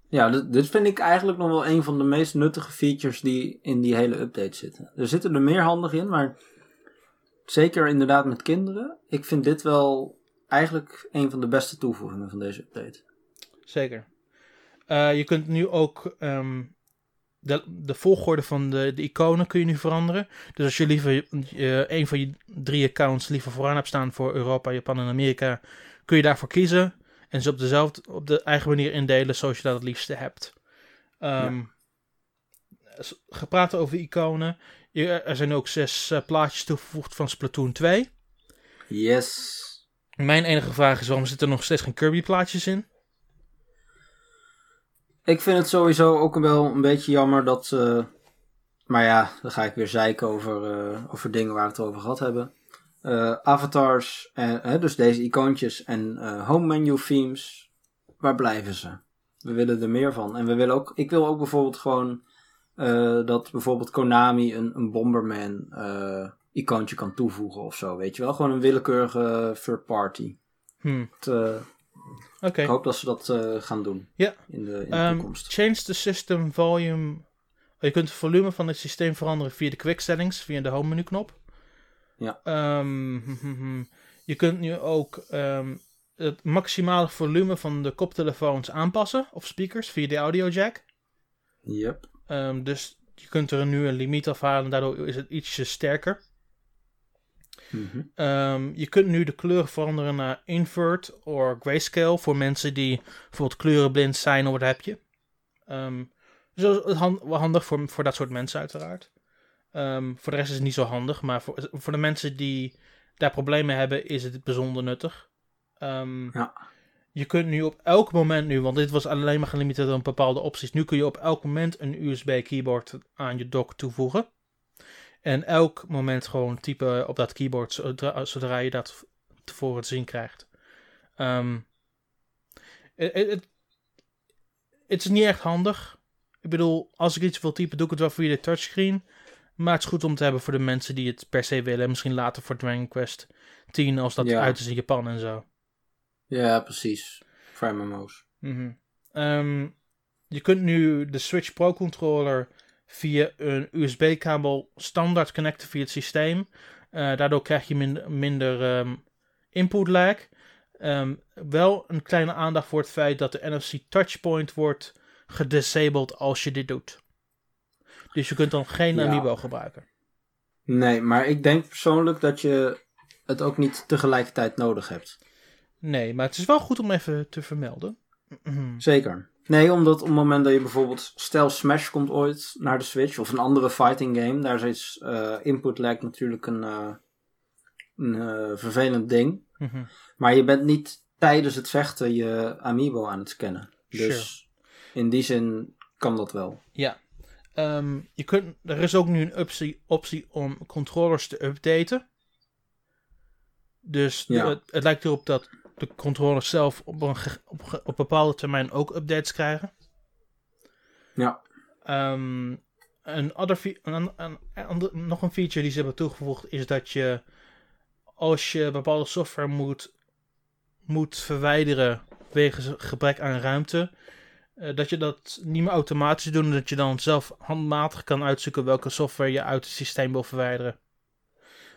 Ja, dit vind ik eigenlijk nog wel een van de meest nuttige features die in die hele update zitten. Er zitten er meer handig in, maar zeker inderdaad met kinderen. Ik vind dit wel eigenlijk een van de beste toevoegingen van deze update.
Zeker. Uh, je kunt nu ook um, de, de volgorde van de, de iconen kun je nu veranderen. Dus als je liever een van je drie accounts liever vooraan hebt staan voor Europa, Japan en Amerika, kun je daarvoor kiezen. En ze op dezelfde, op de eigen manier indelen zoals je dat het liefste hebt. Um, ja. Gepraat over iconen. Er zijn ook zes uh, plaatjes toegevoegd van Splatoon 2.
Yes.
Mijn enige vraag is waarom zitten er nog steeds geen Kirby plaatjes in?
Ik vind het sowieso ook wel een beetje jammer dat. Uh, maar ja, dan ga ik weer zeiken over, uh, over dingen waar we het over gehad hebben. Uh, avatars, en, dus deze icoontjes en home menu themes. Waar blijven ze? We willen er meer van. En we willen ook. Ik wil ook bijvoorbeeld gewoon. dat bijvoorbeeld Konami een, een Bomberman icoontje kan toevoegen of zo. Weet je wel? Gewoon een willekeurige third party.
Hmm.
Het,
Okay.
Ik hoop dat ze dat gaan doen
ja.
in de, in de
um,
toekomst.
Change the system volume. Je kunt het volume van het systeem veranderen via de quick settings, via de home menu knop.
Ja.
Um, je kunt nu ook um, het maximale volume van de koptelefoons aanpassen, of speakers, via de audio jack.
Yep.
dus je kunt er nu een limiet afhalen, daardoor is het ietsje sterker.
Mm -hmm.
um, je kunt nu de kleuren veranderen naar invert of grayscale voor mensen die bijvoorbeeld kleurenblind zijn of wat heb je. Dus dat wel handig voor, voor dat soort mensen uiteraard. Um, voor de rest is het niet zo handig, maar voor, voor de mensen die daar problemen hebben is het bijzonder nuttig.
ja.
Je kunt nu op elk moment nu, want dit was alleen maar gelimiteerd aan bepaalde opties, nu kun je op elk moment een USB keyboard aan je dock toevoegen. En elk moment gewoon typen op dat keyboard zodra, zodra je dat tevoren te zien krijgt. Um, het is niet echt handig. Ik bedoel, als ik iets wil typen, doe ik het wel via de touchscreen. Maar het is goed om te hebben voor de mensen die het per se willen. Misschien later voor Dragon Quest 10 als dat
Ja.
uit is in Japan en zo.
Ja, precies. Voor MMO's.
Mhm. Ehm, je kunt nu de Switch Pro controller via een USB-kabel standaard connecten via het systeem. Eh, daardoor krijg je minder, minder ehm, input lag. Ehm, wel een kleine aandacht voor het feit dat de NFC touchpoint wordt gedisabled als je dit doet. Dus je kunt dan geen
Ja.
Amiibo gebruiken.
Nee, maar ik denk persoonlijk dat je het ook niet tegelijkertijd nodig hebt.
Nee, maar het is wel goed om even te vermelden.
Zeker. Nee, omdat op het moment dat je bijvoorbeeld... Stel Smash komt ooit naar de Switch of een andere fighting game. Daar is eh, input lag natuurlijk een, eh, een eh, vervelend ding.
Mhm.
Maar je bent niet tijdens het vechten je amiibo aan het scannen. Dus in die zin kan dat wel.
Ja. Ehm, je kunt, er is ook nu een optie, optie om controllers te updaten. Dus
Ja.
het, het lijkt erop dat de controllers zelf op een, op, bepaalde termijn ook updates krijgen.
Ja.
Ehm, een fe- een, een, ander- nog een feature die ze hebben toegevoegd is dat je als je bepaalde software moet, moet verwijderen wegens gebrek aan ruimte, eh, dat je dat niet meer automatisch doet, dat je dan zelf handmatig kan uitzoeken welke software je uit het systeem wil verwijderen.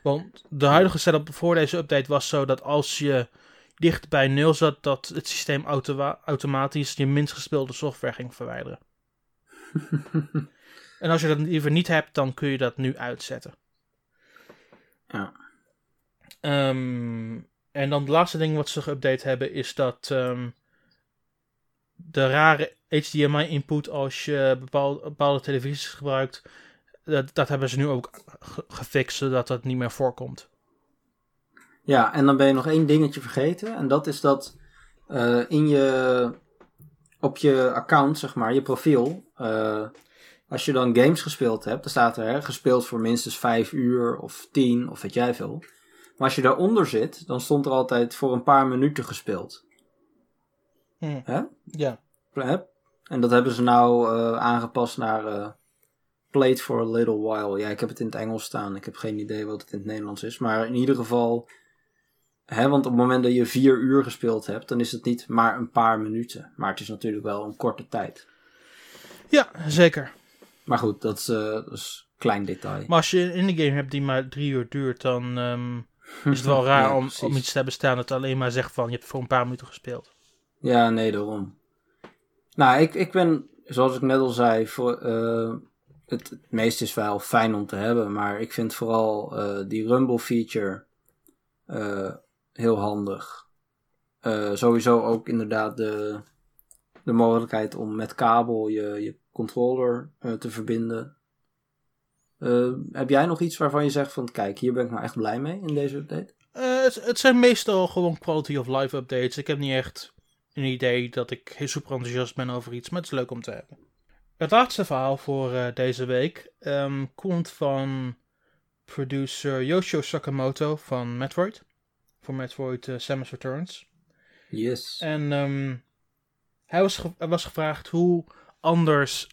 Want de huidige setup voor deze update was zo dat als je dicht bij nul zat, dat het systeem auto- automatisch je minst gespeelde software ging verwijderen. En als je dat liever niet hebt, dan kun je dat nu uitzetten.
Ja.
Ehm, en dan het laatste ding wat ze geüpdate hebben is dat ehm, de rare HDMI-input als je bepaalde, bepaalde televisies gebruikt, dat, dat hebben ze nu ook ge- gefixt zodat dat niet meer voorkomt.
Ja, en dan ben je nog één dingetje vergeten. En dat is dat eh, in je, op je account, zeg maar, je profiel, eh, als je dan games gespeeld hebt, dan staat er hè, gespeeld voor minstens 5 uur of 10 of weet jij veel. Maar als je daaronder zit, dan stond er altijd voor een paar minuten gespeeld.
Hm.
Hè?
Ja.
Hè? En dat hebben ze nou eh, aangepast naar eh, Played for a Little While. Ja, ik heb het in het Engels staan. Ik heb geen idee wat het in het Nederlands is. Maar in ieder geval... Hè, want op het moment dat je vier uur gespeeld hebt... dan is het niet maar een paar minuten. Maar het is natuurlijk wel een korte tijd.
ja, zeker.
Maar goed, dat is, eh, dat is een klein detail.
Maar als je een indie game hebt die maar drie uur duurt, dan ehm, is het wel raar
Ja,
om, om iets te hebben staan dat alleen maar zegt van je hebt voor een paar minuten gespeeld.
Ja, nee, daarom. Nou, ik, ik ben, zoals ik net al zei, voor, eh, het, het meeste is wel fijn om te hebben, maar ik vind vooral eh, die Rumble feature eh, heel handig. Sowieso ook inderdaad de, de mogelijkheid om met kabel je, je controller te verbinden. Heb jij nog iets waarvan je zegt van, kijk, hier ben ik nou echt blij mee in deze update?
Het, het zijn meestal gewoon quality of life updates. Ik heb niet echt een idee dat ik heel super enthousiast ben over iets, maar het is leuk om te hebben. Het laatste verhaal voor eh, deze week ehm, komt van producer Yoshio Sakamoto van Metroid. Voor Metroid eh, Samus Returns.
Yes.
En ehm, hij was, ge- was gevraagd hoe anders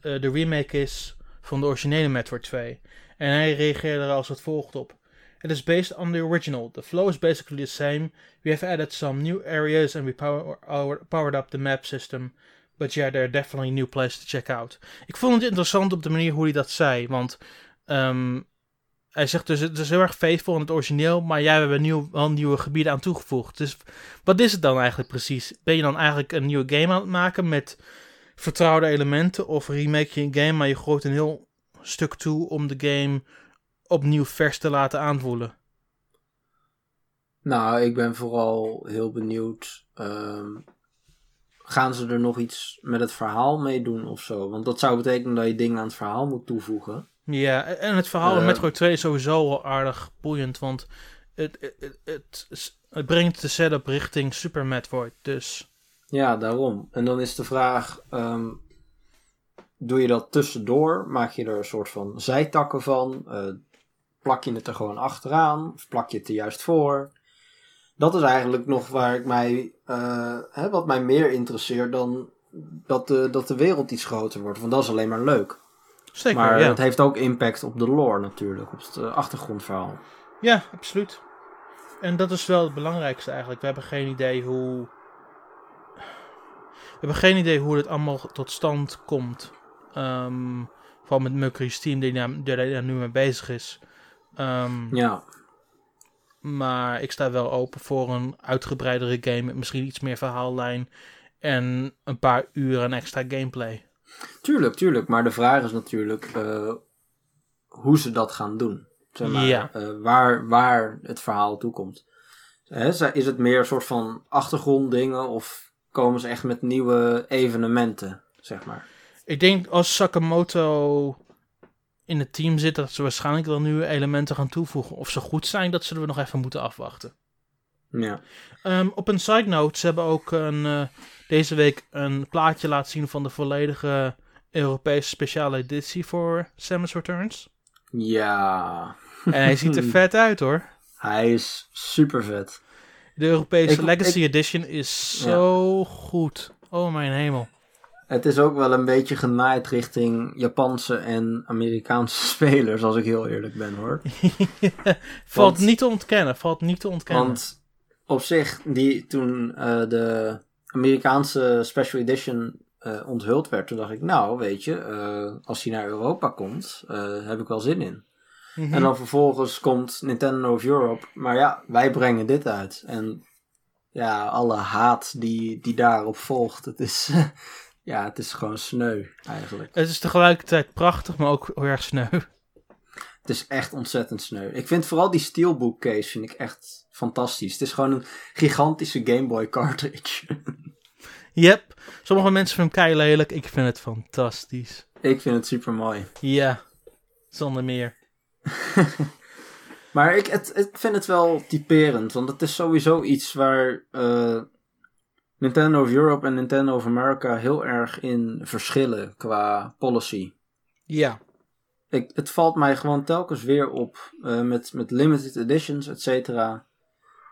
eh, de remake is van de originele Metroid 2. En hij reageerde er als het volgt op. It is based on the original. The flow is basically the same. We have added some new areas and we power, powered up the map system. But yeah, there are definitely new places to check out. Ik vond het interessant op de manier hoe hij dat zei. Want ehm, hij zegt dus, het is heel erg faithful in het origineel. Maar jij er nieuw, wel nieuwe gebieden aan toegevoegd. Dus wat is het dan eigenlijk precies? Ben je dan eigenlijk een nieuwe game aan het maken met vertrouwde elementen? Of remake je een game, maar je gooit een heel stuk toe om de game opnieuw vers te laten aanvoelen?
Nou, ik ben vooral heel benieuwd. ehm, gaan ze er nog iets met het verhaal mee doen of zo? Want dat zou betekenen dat je dingen aan het verhaal moet toevoegen.
Ja, en het verhaal in
Eh.
Metroid 2 is sowieso wel aardig boeiend, want het, het, het, het, het brengt de setup richting Super Metroid. Dus
Ja, daarom. En dan is de vraag: ehm, doe je dat tussendoor? Maak je er een soort van zijtakken van? Eh, plak je het er gewoon achteraan? Of plak je het er juist voor? Dat is eigenlijk nog waar ik mij, eh, hè, wat mij meer interesseert dan dat de, dat de wereld iets groter wordt. Want dat is alleen maar leuk.
Zeker,
maar
ja.
het heeft ook impact op de lore natuurlijk, op het eh, achtergrondverhaal.
Ja, absoluut. En dat is wel het belangrijkste eigenlijk. We hebben geen idee hoe. We hebben geen idee hoe dit allemaal tot stand komt. Ehm vooral met Mercury's team, die daar, die daar nu mee bezig is. Ehm,
Ja,
Maar ik sta wel open voor een uitgebreidere game met misschien iets meer verhaallijn. En een paar uur aan extra gameplay.
tuurlijk, tuurlijk. Maar de vraag is natuurlijk eh, hoe ze dat gaan doen. Zeg maar,
Ja.
eh, waar, waar het verhaal toe komt. Hè, is het meer een soort van achtergronddingen of komen ze echt met nieuwe evenementen, zeg maar?
Ik denk als Sakamoto in het team zit, dat ze waarschijnlijk wel nieuwe elementen gaan toevoegen. Of ze goed zijn, dat zullen we nog even moeten afwachten.
Ja.
Ehm, op een side note, ze hebben ook een, eh, deze week een plaatje laten zien van de volledige Europese speciale editie voor Samus Returns.
Ja.
En hij ziet er vet uit hoor.
Hij is super vet.
De Europese
Ik-
Legacy
ik-
Edition is zo goed. Oh mijn hemel.
Het is ook wel een beetje genaaid richting Japanse en Amerikaanse spelers, als ik heel eerlijk ben hoor.
valt
Want-
niet te ontkennen, valt niet te ontkennen.
Want op zich, die, toen eh, de Amerikaanse Special Edition eh, onthuld werd, toen dacht ik, nou weet je, eh, als hij naar Europa komt, heb ik wel zin in.
Mhm.
En dan vervolgens komt Nintendo of Europe, maar ja, wij brengen dit uit. En ja, alle haat die, die daarop volgt, het is, ja, het is gewoon sneu eigenlijk.
Het is tegelijkertijd prachtig, maar ook heel erg sneu.
Het is echt ontzettend sneu. Ik vind vooral die Steelbook case vind ik echt fantastisch. Het is gewoon een gigantische Game Boy cartridge.
Yep, sommige mensen vinden hem kei lelijk. Ik vind het fantastisch.
ik vind het super mooi.
Ja, zonder meer.
Maar ik het, ik vind het wel typerend, want het is sowieso iets waar eh, Nintendo of Europe en Nintendo of America heel erg in verschillen qua policy.
Ja,
Ik, het valt mij gewoon telkens weer op eh, met, met limited editions, et cetera.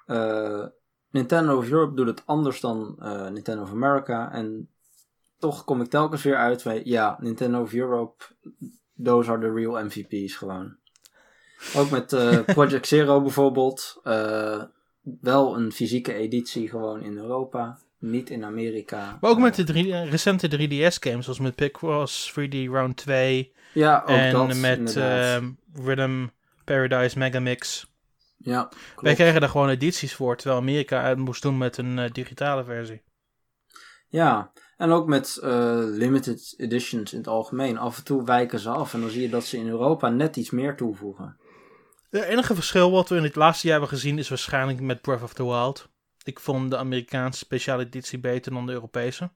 Eh, Nintendo of Europe doet het anders dan eh, Nintendo of America. En toch kom ik telkens weer uit bij, ja, Nintendo of Europe, those are the real MVP's gewoon. Ook met Project Zero bijvoorbeeld. wel een fysieke editie gewoon in Europa, niet in Amerika.
maar ook
Eh,
met de drie, eh, recente 3DS-games, zoals met Picross 3D Round 2
ja, ook
en
dat,
met ehm, Rhythm Paradise Megamix.
ja,
Wij
klopt.
kregen daar gewoon edities voor, terwijl Amerika het moest doen met een eh, digitale versie.
Ja, en ook met eh, limited editions in het algemeen. Af en toe wijken ze af en dan zie je dat ze in Europa net iets meer toevoegen.
Het enige verschil wat we in het laatste jaar hebben gezien is waarschijnlijk met Breath of the Wild. Ik vond de Amerikaanse speciale editie beter dan de Europese.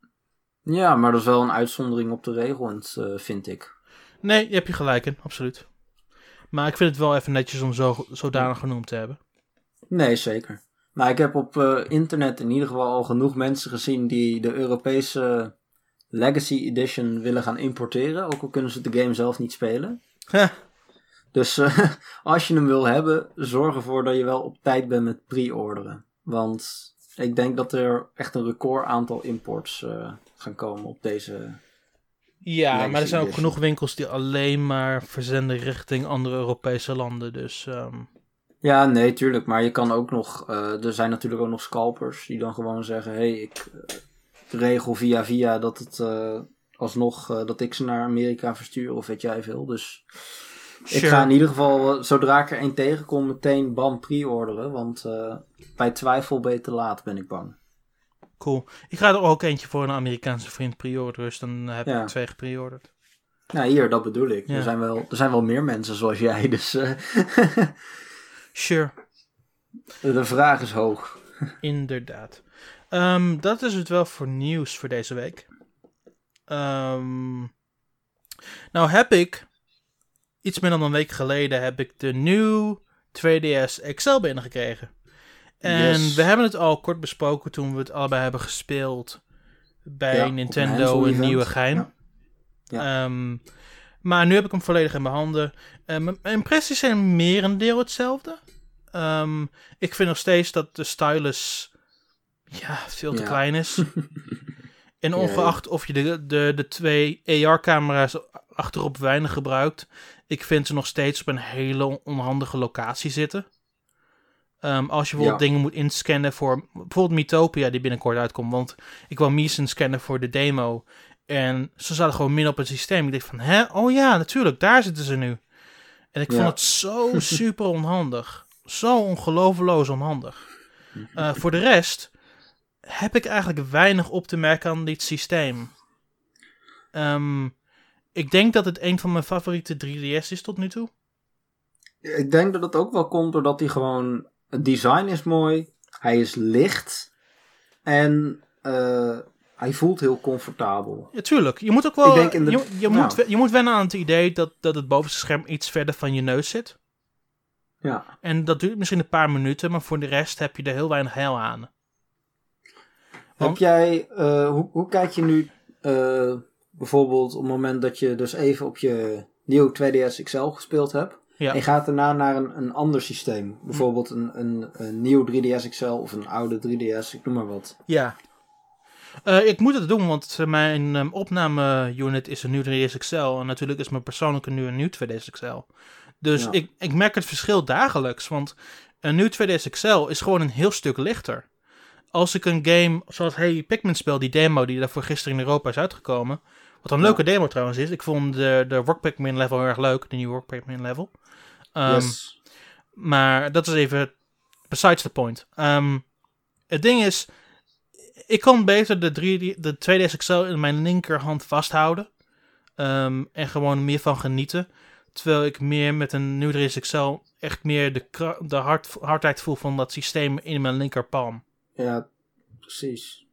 Ja, maar dat is wel een uitzondering op de regel, eh, vind ik.
Nee, je hebt je gelijk in, absoluut. Maar ik vind het wel even netjes om zo, zodanig genoemd te hebben.
Nee, zeker. Maar ik heb op eh, internet in ieder geval al genoeg mensen gezien die de Europese Legacy Edition willen gaan importeren. Ook al kunnen ze de game zelf niet spelen. Dus eh, als je hem wil hebben, zorg ervoor dat je wel op tijd bent met pre-orderen. Want ik denk dat er echt een record aantal imports eh, gaan komen op deze.
ja, maar er zijn ook genoeg winkels die alleen maar verzenden richting andere Europese landen. Dus ehm,
Ja, nee, tuurlijk. Maar je kan ook nog. eh, er zijn natuurlijk ook nog scalpers die dan gewoon zeggen: hé, hey, ik eh, regel via via dat het alsnog dat ik ze naar Amerika verstuur of weet jij veel. Dus ik ga in ieder geval, eh, zodra ik er één tegenkom, meteen bam pre-orderen. Want eh, bij twijfel ben je te laat, ben ik bang.
Cool. Ik ga er ook eentje voor een Amerikaanse vriend pre-orderen, dus dan heb
Ja.
ik twee gepreorderd.
Nou, hier, dat bedoel ik.
Ja.
Er, zijn wel, er zijn wel meer mensen zoals jij, dus eh,
Sure.
de vraag is hoog.
Inderdaad. Ehm, dat is het wel voor nieuws voor deze week. Ehm, nou heb ik, iets meer dan een week geleden, heb ik de nieuwe 2DS XL binnengekregen. En
Yes.
we hebben het al kort besproken toen we het allebei hebben gespeeld bij
Ja,
Nintendo, een nieuwe gein.
Ja. Ja.
Ehm, maar nu heb ik hem volledig in mijn handen. Eh, mijn impressies zijn merendeel hetzelfde. Ehm, ik vind nog steeds dat de stylus ja, veel te klein is. En ongeacht of je de, de, de twee AR-camera's achterop weinig gebruikt. Ik vind ze nog steeds op een hele onhandige locatie zitten. Ehm, als je bijvoorbeeld
Ja.
dingen moet inscannen voor bijvoorbeeld Mythopia die binnenkort uitkomt. Want ik wou Mies inscannen voor de demo. En ze zaten gewoon min op het systeem. Ik dacht van, hè? Oh ja, natuurlijk, daar zitten ze nu. En ik
Ja.
vond het zo super onhandig. Zo ongelooflijk onhandig. Eh, voor de rest heb ik eigenlijk weinig op te merken aan dit systeem. Ehm, ik denk dat het een van mijn favoriete 3DS is tot nu toe.
Ik denk dat het ook wel komt doordat hij gewoon... Het design is mooi. Hij is licht. En eh, hij voelt heel comfortabel.
Ja, tuurlijk. Je moet ook wel.
Ik denk in de-
je, je,
nou.
moet, we- je moet wennen aan het idee dat, dat het bovenste scherm iets verder van je neus zit.
Ja.
En dat duurt misschien een paar minuten, maar voor de rest heb je er heel weinig heil aan.
Heb jij... eh, hoe, hoe kijk je nu... eh, bijvoorbeeld op het moment dat je dus even op je nieuwe 2DS XL gespeeld hebt...
Ja.
En je gaat daarna naar een, een ander systeem. Bijvoorbeeld een, een, een nieuw 3DS XL of een oude 3DS, ik noem maar wat.
Ja. Eh, ik moet het doen, want eh, mijn ehm, opname-unit is een nieuw 3DS XL. En natuurlijk is mijn persoonlijke nu een nieuw 2DS XL. Dus
Ja.
ik, ik merk het verschil dagelijks. Want een nieuw 2DS XL is gewoon een heel stuk lichter. Als ik een game zoals Hey Pikmin speel, die demo die daarvoor gisteren in Europa is uitgekomen. Wat een
Ja.
leuke demo trouwens is. Ik vond de, de Rock Pikmin level heel erg leuk. De nieuwe Rock Pikmin level.
Yes.
maar dat is even besides the point. Ehm, het ding is, ik kan beter de, 3D, de 2DS XL in mijn linkerhand vasthouden. Ehm, en gewoon meer van genieten. Terwijl ik meer met een nieuw 3DS XL echt meer de, de hard, hardheid voel van dat systeem in mijn linkerpalm.
Ja, precies.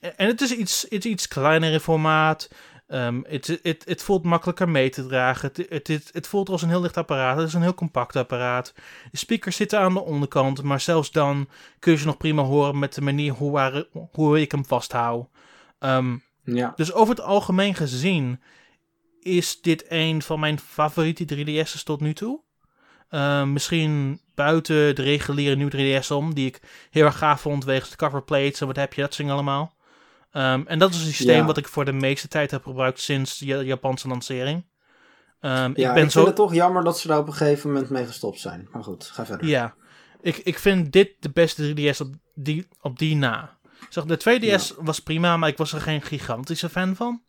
En het is iets, het is iets kleiner in formaat. Ehm, het, het, het voelt makkelijker mee te dragen. Het, het, het, het voelt als een heel licht apparaat. Het is een heel compact apparaat. De speakers zitten aan de onderkant, maar zelfs dan kun je ze nog prima horen met de manier hoe, waar- hoe ik hem vasthoud. Ehm,
Ja,
dus over het algemeen gezien is dit een van mijn favoriete 3DS's tot nu toe. Ehm, misschien buiten de reguliere nieuwe 3DS om, die ik heel erg gaaf vond wegens de coverplates en wat heb je, dat zing allemaal. Ehm, en dat is een systeem
Ja.
wat ik voor de meeste tijd heb gebruikt sinds de Ja- Japanse lancering. Ehm,
ja
ik
ik,
ben
vind
zo.
het toch jammer dat ze daar op een gegeven moment mee gestopt zijn. Maar goed, ga verder.
Ja, ik, ik vind dit de beste 3DS op die, op die na. Zeg, de 2DS was prima, maar ik was er geen gigantische fan van.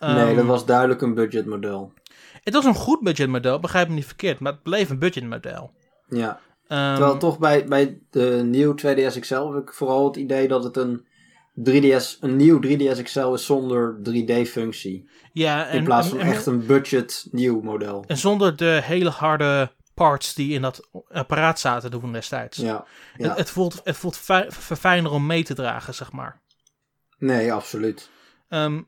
nee,
Ehm,
dat was duidelijk een budgetmodel.
Het was een goed budgetmodel, begrijp me niet verkeerd, maar het bleef een budgetmodel.
Ja, terwijl toch bij, bij de nieuwe 2DS XL heb ik vooral het idee dat het een 3DS, een nieuw 3DS XL is zonder 3D-functie.
ja, en,
In plaats van
en, en-
echt een budget nieuw model.
en zonder de hele harde parts die in dat apparaat zaten toen destijds.
Ja, ja.
Het, het voelt, het voelt fi- verfijner om mee te dragen, zeg maar.
nee, absoluut.
Ehm,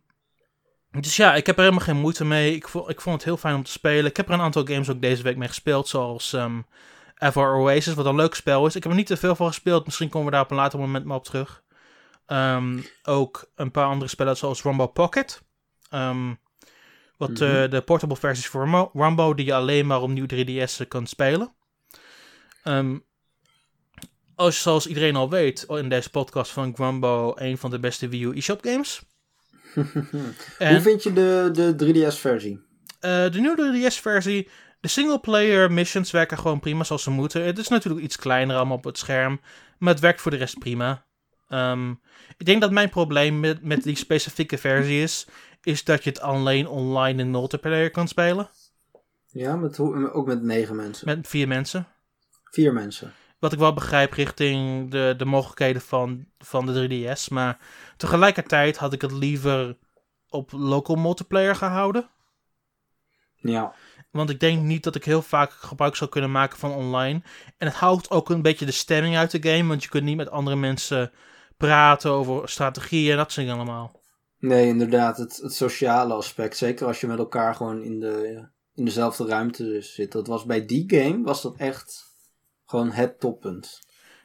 dus ja, ik heb er helemaal geen moeite mee. Ik vond, ik vond het heel fijn om te spelen. Ik heb er een aantal games ook deze week mee gespeeld, zoals ehm Ever Oasis, wat een leuk spel is. Ik heb er niet te veel van gespeeld, misschien komen we daar op een later moment maar op terug. Ehm, ook een paar andere spellen, zoals Rumbo Pocket. Ehm, wat
Mhm.
eh, de portable versies voor Rumbo, die je alleen maar op nieuw 3DS kan spelen. Als, zoals iedereen al weet, in deze podcast van Grumbo een van de beste Wii U eShop games. En-
Hoe vind je de, de 3DS-versie?
Eh, de nieuwe 3DS-versie, de singleplayer missions werken gewoon prima zoals ze moeten. Het is natuurlijk iets kleiner allemaal op het scherm, maar het werkt voor de rest prima. Ehm, ik denk dat mijn probleem met, met die specifieke versie is, is dat je het alleen online in multiplayer kan spelen.
Ja, met, ook met negen mensen.
Met vier mensen.
Vier mensen.
Wat ik wel begrijp richting de, de mogelijkheden van, van de 3DS. Maar tegelijkertijd had ik het liever op local multiplayer gehouden.
Ja,
Want ik denk niet dat ik heel vaak gebruik zou kunnen maken van online. En het houdt ook een beetje de stemming uit de game. Want je kunt niet met andere mensen praten over strategieën en dat soort dingen allemaal.
nee, inderdaad. Het, het sociale aspect. Zeker als je met elkaar gewoon in, de, in dezelfde ruimte zit. Dat was bij die game was dat echt gewoon het toppunt.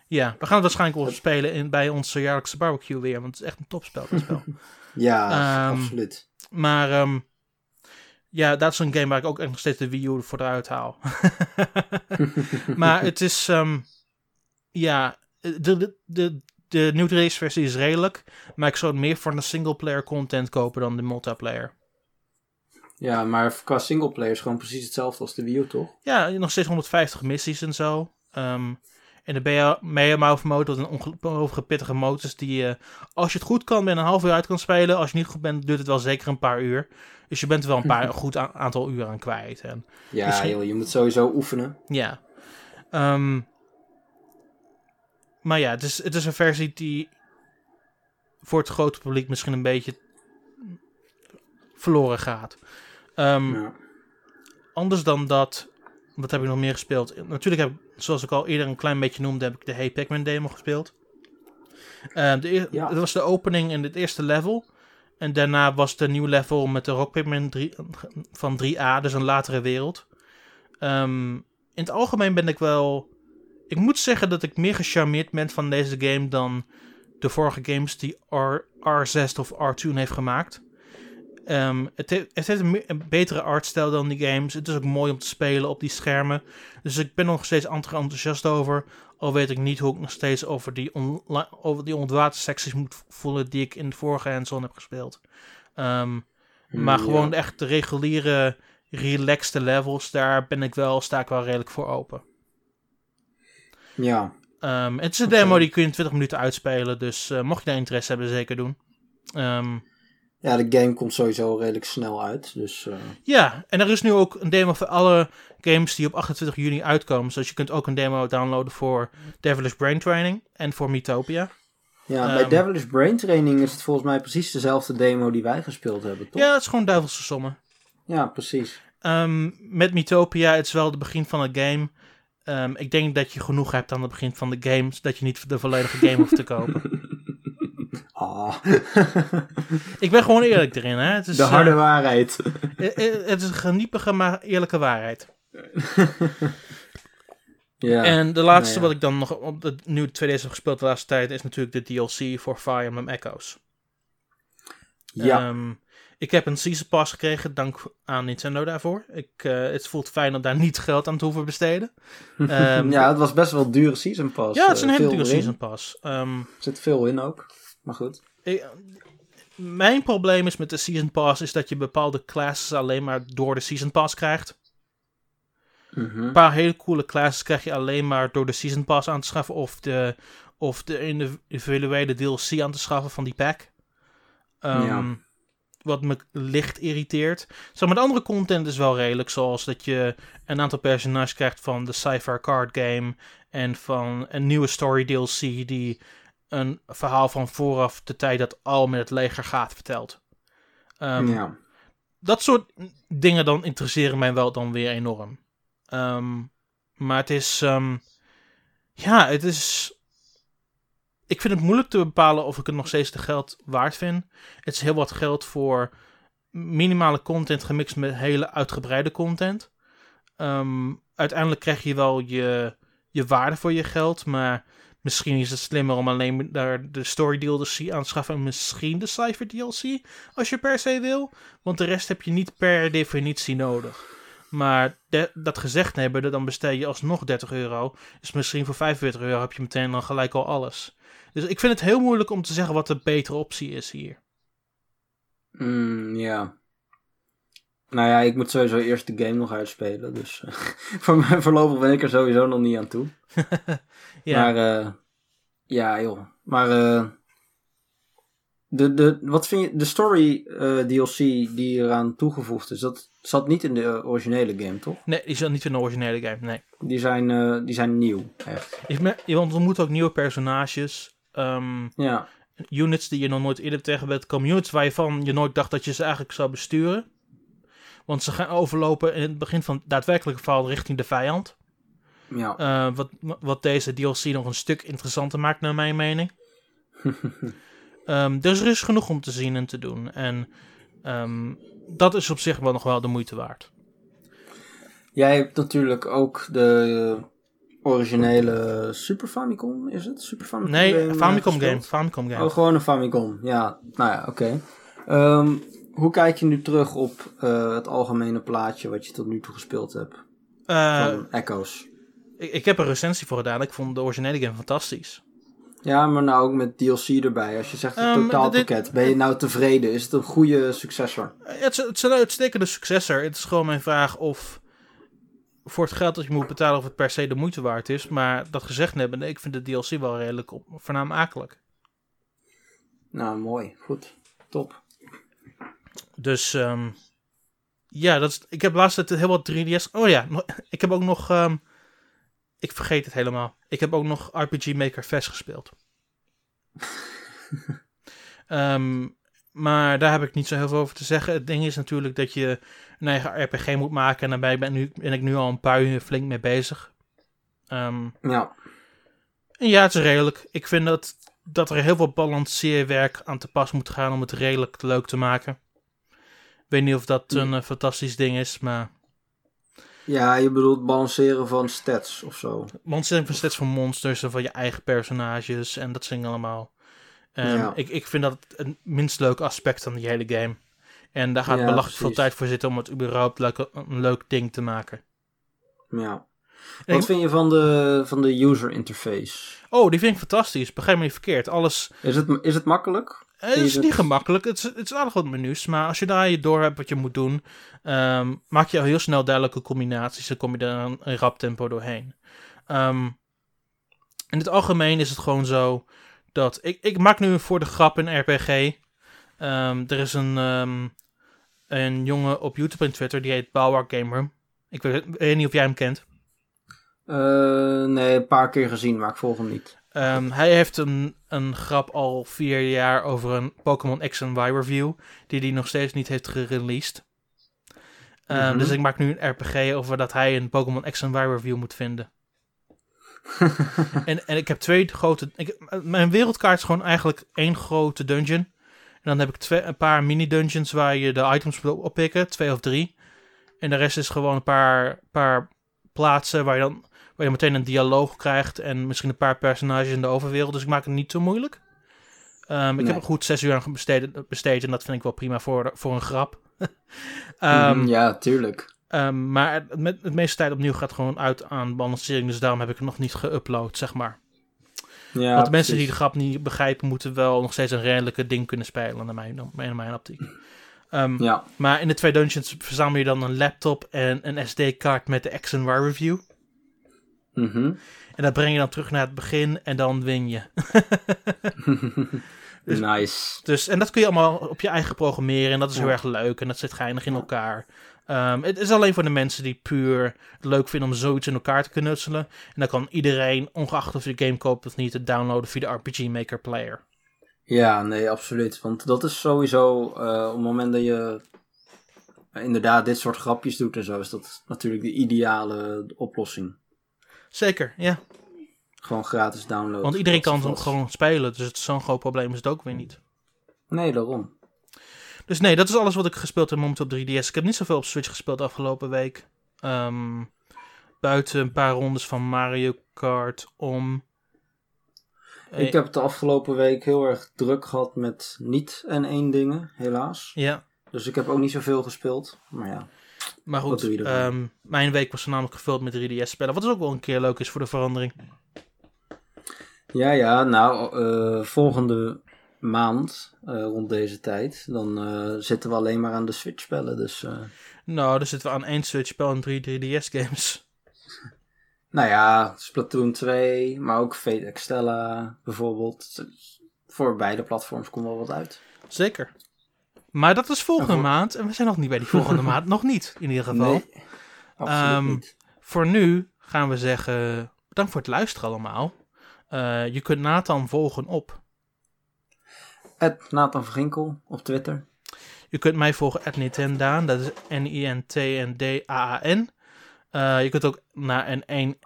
Ja, we gaan het waarschijnlijk wel spelen in, bij onze jaarlijkse barbecue weer. Want het is echt een topspel, dat spel.
Ja,
Ehm,
absoluut.
Maar ehm, ja, dat is een game waar ik ook echt nog steeds de Wii U voor eruit haal. maar het is, ehm, ja, de, de, de, de race versie is redelijk. Maar ik zou het meer voor de singleplayer content kopen dan de multiplayer.
Ja, maar qua singleplayer is gewoon precies hetzelfde als de Wii U, toch?
Ja, nog steeds 150 missies en zo. Um, en de Mouth mode, dat een pittige modus die je, als je het goed kan, binnen een half uur uit kan spelen. Als je niet goed bent, duurt het wel zeker een paar uur. Dus je bent er wel een paar, een goed aantal uren aan kwijt. En
ja, joh, je moet sowieso oefenen.
Ja. Um, maar ja, het is, het is een versie die voor het grote publiek misschien een beetje verloren gaat. Um, ja. Anders dan dat, wat heb ik nog meer gespeeld? Natuurlijk heb ik, zoals ik al eerder een klein beetje noemde, heb ik de Hey Pac-Man demo gespeeld. Uh, de, Dat was de opening in het eerste level. En daarna was de nieuwe level met de Rock Pac-Man 3, van 3A, dus een latere wereld. Um, in het algemeen ben ik wel... Ik moet zeggen dat ik meer gecharmeerd ben van deze game dan de vorige games die R, R6 of R2 heeft gemaakt. Um, het, heeft, een, een, betere artstijl dan die games. Het is ook mooi om te spelen op die schermen. Dus ik ben nog steeds enthousiast over. Al weet ik niet hoe ik nog steeds over die, over die ontwatersecties moet voelen die ik in de vorige hands-on heb gespeeld. Um, maar gewoon echt de reguliere, relaxte levels, daar ben ik wel, sta ik wel redelijk voor open.
Ja.
Um, het is een demo die kun je in 20 minuten uitspelen, dus uh, mocht je daar interesse hebben, zeker doen. Um,
ja, de game komt sowieso redelijk snel uit. Dus, uh...
Ja, en er is nu ook een demo voor alle games die op 28 juni uitkomen. Dus je kunt ook een demo downloaden voor Devilish Brain Training en voor Metopia.
Ja, bij um, Devilish Brain Training is het volgens mij precies dezelfde demo die wij gespeeld hebben, toch?
Ja, het is gewoon duivelse sommen.
Ja, precies.
Um, met Metopia, het is wel het begin van het game. Um, ik denk dat je genoeg hebt aan het begin van de game, dat je niet de volledige game hoeft te kopen.
Oh.
ik ben gewoon eerlijk erin, hè? Het is,
de harde uh, waarheid.
het is een geniepige, maar eerlijke waarheid. ja. En de laatste nou ja. wat ik dan nog op de nu 2DS heb gespeeld de laatste tijd is natuurlijk de DLC voor Fire Emblem Echoes.
Ja. Um,
ik heb een Season Pass gekregen, dank aan Nintendo daarvoor. Ik, uh, het voelt fijn om daar niet geld aan te hoeven besteden.
Um, ja, het was best wel een dure Season Pass.
Ja, het is een uh, hele dure Season Pass. Um,
er zit veel in ook, maar goed.
Ik, mijn probleem is met de Season Pass is dat je bepaalde classes alleen maar door de Season Pass krijgt.
Mm -hmm.
Een paar hele coole classes krijg je alleen maar door de Season Pass aan te schaffen of de, of de individuele DLC aan te schaffen van die pack. Um, ja wat me licht irriteert. Zo, met andere content is wel redelijk, zoals dat je een aantal personages krijgt van de Cypher Card Game en van een nieuwe story DLC die een verhaal van vooraf de tijd dat al met het leger gaat vertelt. Um,
ja.
Dat soort dingen dan interesseren mij wel dan weer enorm. Um, maar het is, um, ja, het is ik vind het moeilijk te bepalen of ik het nog steeds de geld waard vind. Het is heel wat geld voor minimale content gemixt met hele uitgebreide content. Um, uiteindelijk krijg je wel je, je waarde voor je geld, maar misschien is het slimmer om alleen daar de story DLC aan te schaffen en misschien de Cypher DLC als je per se wil, want de rest heb je niet per definitie nodig. Maar dat gezegd hebben, dan besteed je alsnog 30 euro. Dus misschien voor 45 euro heb je meteen dan gelijk al alles. Dus ik vind het heel moeilijk om te zeggen wat de betere optie is hier.
Mm, ja. Nou ja, ik moet sowieso eerst de game nog uitspelen. Dus uh, voor mij voorlopig ben ik er sowieso nog niet aan toe. ja. Maar uh, ja, joh. Maar uh, de, de, wat vind je, de story DLC die eraan toegevoegd is, dat zat niet in de originele game, toch?
Nee, die zat niet in de originele game, nee.
Die zijn, die zijn nieuw, echt.
Je ontmoet ook nieuwe personages. Um,
ja.
Units die je nog nooit eerder tegen bent komen. Units waarvan je nooit dacht dat je ze eigenlijk zou besturen. Want ze gaan overlopen in het begin van het daadwerkelijke verhaal richting de vijand.
Ja.
Uh, wat, wat deze DLC nog een stuk interessanter maakt, naar mijn mening. um, dus er is genoeg om te zien en te doen. En um, dat is op zich wel nog wel de moeite waard.
Jij hebt natuurlijk ook de originele Super Famicom, is het? Super Famicom
nee,
game,
Famicom game. Famicom game.
Oh, gewoon een Famicom. Ja, nou ja, oké. Okay. Um, hoe kijk je nu terug op uh, het algemene plaatje wat je tot nu toe gespeeld hebt?
Uh,
van Echoes.
Ik, ik, heb een recensie voor gedaan. Ik vond de originele game fantastisch.
Ja, maar nou ook met DLC erbij. Als je zegt het
Ehm,
totaalpakket,
dit-
ben je nou tevreden? Is het een goede successor?
Eh, Het is, het is een uitstekende successor. Het is gewoon mijn vraag of voor het geld dat je moet betalen of het per se de moeite waard is. Maar dat gezegd hebbende, ik vind de DLC wel redelijk op, voornaam.
Nou, mooi. Goed. Top.
Dus ehm, ja, dat is, ik heb laatst heel wat 3DS. Oh ja, ik heb ook nog. ehm, ik vergeet het helemaal. Ik heb ook nog RPG Maker Fest gespeeld. Ehm, maar daar heb ik niet zo heel veel over te zeggen. Het ding is natuurlijk dat je een eigen RPG moet maken. En daarbij ben, nu, ben ik nu al een paar uur flink mee bezig. Ehm,
Ja.
en ja, het is redelijk. Ik vind dat, dat er heel veel balanceerwerk aan te pas moet gaan om het redelijk leuk te maken. Ik weet niet of dat een eh, fantastisch ding is, maar...
Ja, je bedoelt balanceren van stats of zo.
Monsters van stats van monsters en van je eigen personages en dat dingen allemaal. Ehm,
Ja.
ik, ik vind dat het minst leuke aspect van die hele game. En daar gaat
Ja,
belachelijk veel tijd voor zitten om het überhaupt leuk, een leuk ding te maken.
Ja.
En
Wat
ik-
vind je van de, van de user interface?
oh, die vind ik fantastisch. Begrijp me niet verkeerd. Alles
Is het, is het makkelijk?
Eh, Het is niet gemakkelijk. Het is, het is aardig wat menus. Maar als je daar je door hebt wat je moet doen, ehm, maak je al heel snel duidelijke combinaties. Dan kom je er een, een rap tempo doorheen. Ehm, in het algemeen is het gewoon zo dat ik, ik maak nu voor de grap een RPG. Ehm, er is een, ehm, een jongen op YouTube en Twitter die heet Bauer Gamer. Ik weet, weet niet of jij hem kent.
Eh, nee, een paar keer gezien, maar ik volg hem niet.
Ehm, hij heeft een, een grap al vier jaar over een Pokémon X en Y review, die hij nog steeds niet heeft gereleased.
Mhm.
Dus ik maak nu een RPG over dat hij een Pokémon X en Y review moet vinden. en, en ik heb twee grote. Ik, mijn wereldkaart is gewoon eigenlijk één grote dungeon. En dan heb ik twee, een paar mini-dungeons waar je de items moet oppikken, twee of drie. En de rest is gewoon een paar, paar plaatsen waar je dan waar je meteen een dialoog krijgt en misschien een paar personages in de overwereld. Dus ik maak het niet zo moeilijk. Ehm, ik
Nee.
heb er goed zes uur aan besteed, besteed en dat vind ik wel prima voor, voor een grap. Ehm,
Mhm, ja, tuurlijk.
Ehm, maar het, met, het meeste tijd opnieuw gaat gewoon uit aan balancering. Dus daarom heb ik het nog niet geüpload, zeg maar.
Ja,
Want mensen die de grap niet begrijpen, moeten wel nog steeds een redelijke ding kunnen spelen, naar mijn, naar mijn optiek. Ehm,
Ja,
Maar in de twee dungeons verzamel je dan een laptop en een SD-kaart met de X en Y review.
mhm.
En dat breng je dan terug naar het begin en dan win je. Dus-
nice.
Dus, en dat kun je allemaal op je eigen programmeren en dat is heel erg leuk en dat zit geinig in elkaar. Ehm, het is alleen voor de mensen die puur het leuk vinden om zoiets in elkaar te knutselen. En dan kan iedereen, ongeacht of je de game koopt of niet, het downloaden via de RPG Maker Player.
Ja, nee, absoluut. Want dat is sowieso, eh, op het moment dat je eh, inderdaad dit soort grapjes doet en zo, is dat natuurlijk de ideale oplossing.
Zeker, ja.
Gewoon gratis downloaden.
Want iedereen kan
wat.
gewoon spelen, dus het zo'n groot probleem is het ook weer niet.
Nee, daarom.
Dus nee, dat is alles wat ik gespeeld heb momenteel op 3DS. Ik heb niet zoveel op Switch gespeeld afgelopen week. Ehm, buiten een paar rondes van Mario Kart om. Eh,
Ik heb het de afgelopen week heel erg druk gehad met niet en één dingen, helaas.
Ja,
Dus ik heb ook niet zoveel gespeeld. Maar ja,
maar goed. ehm, mijn week was voornamelijk gevuld met 3DS-spellen. Wat dus ook wel een keer leuk is voor de verandering.
ja, ja nou, eh, volgende maand, eh, rond deze tijd, dan eh, zitten we alleen maar aan de Switch-spellen. Dus, eh,
Nou, dan zitten we aan één Switch-spel en drie 3DS-games.
nou ja, Splatoon 2, maar ook Fate Extella bijvoorbeeld. Voor beide platforms komt wel wat uit.
Zeker. Maar dat is volgende
En voor-
maand. En we zijn nog niet bij die volgende maand. Nog niet, in ieder geval.
Nee, absoluut
Ehm,
niet.
Voor nu gaan we zeggen, bedankt voor het luisteren allemaal. Je kunt Nathan volgen op.
Nathan van Ginkel op Twitter.
Je kunt mij volgen at Nintendaan, dat is N-I-N-T-N-D-A-A-N. Eh, je kunt ook naar een 1,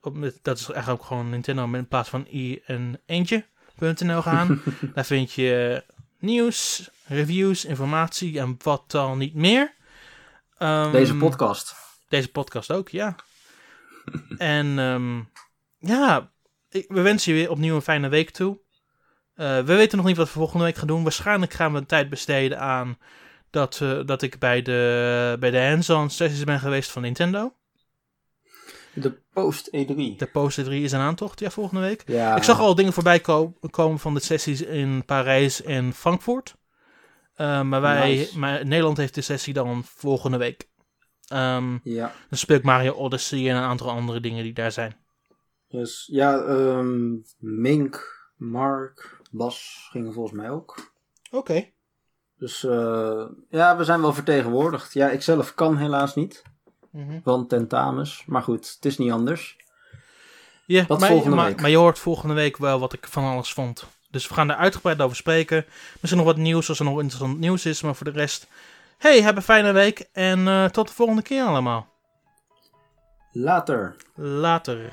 op, met- dat is eigenlijk ook gewoon Nintendo, in plaats van i een eentje.nl gaan. Daar vind je nieuws, reviews, informatie en wat dan niet meer. Ehm,
Deze podcast.
Deze podcast ook, ja. en ehm, ja, ik, we wensen je weer opnieuw een fijne week toe. Eh, we weten nog niet wat we volgende week gaan doen. Waarschijnlijk gaan we een tijd besteden aan dat, eh, dat ik bij de, bij de hands-on sessies ben geweest van Nintendo.
De Post E3.
De Poster 3 is een aantocht, ja, volgende week.
Ja,
Ik zag al dingen voorbij ko- komen van de sessies in Parijs en Frankfurt. Eh, maar wij,
Nice.
maar Nederland heeft de sessie dan volgende week. Ehm,
Ja,
dan speel ik Mario Odyssey en een aantal andere dingen die daar zijn.
dus ja, ehm, Mink, Mark, Bas gingen volgens mij ook.
Oké.
Dus eh, ja, we zijn wel vertegenwoordigd. Ja, ik zelf kan helaas niet,
Mhm.
want tentamens. Maar goed, het is niet anders.
Ja,
Wat
maar,
volgende
maar,
week?
maar je hoort volgende week wel wat ik van alles vond. Dus we gaan er uitgebreid over spreken. Misschien nog wat nieuws als er nog interessant nieuws is. Maar voor de rest, hey, heb een fijne week. En eh, tot de volgende keer allemaal.
Later.
Later.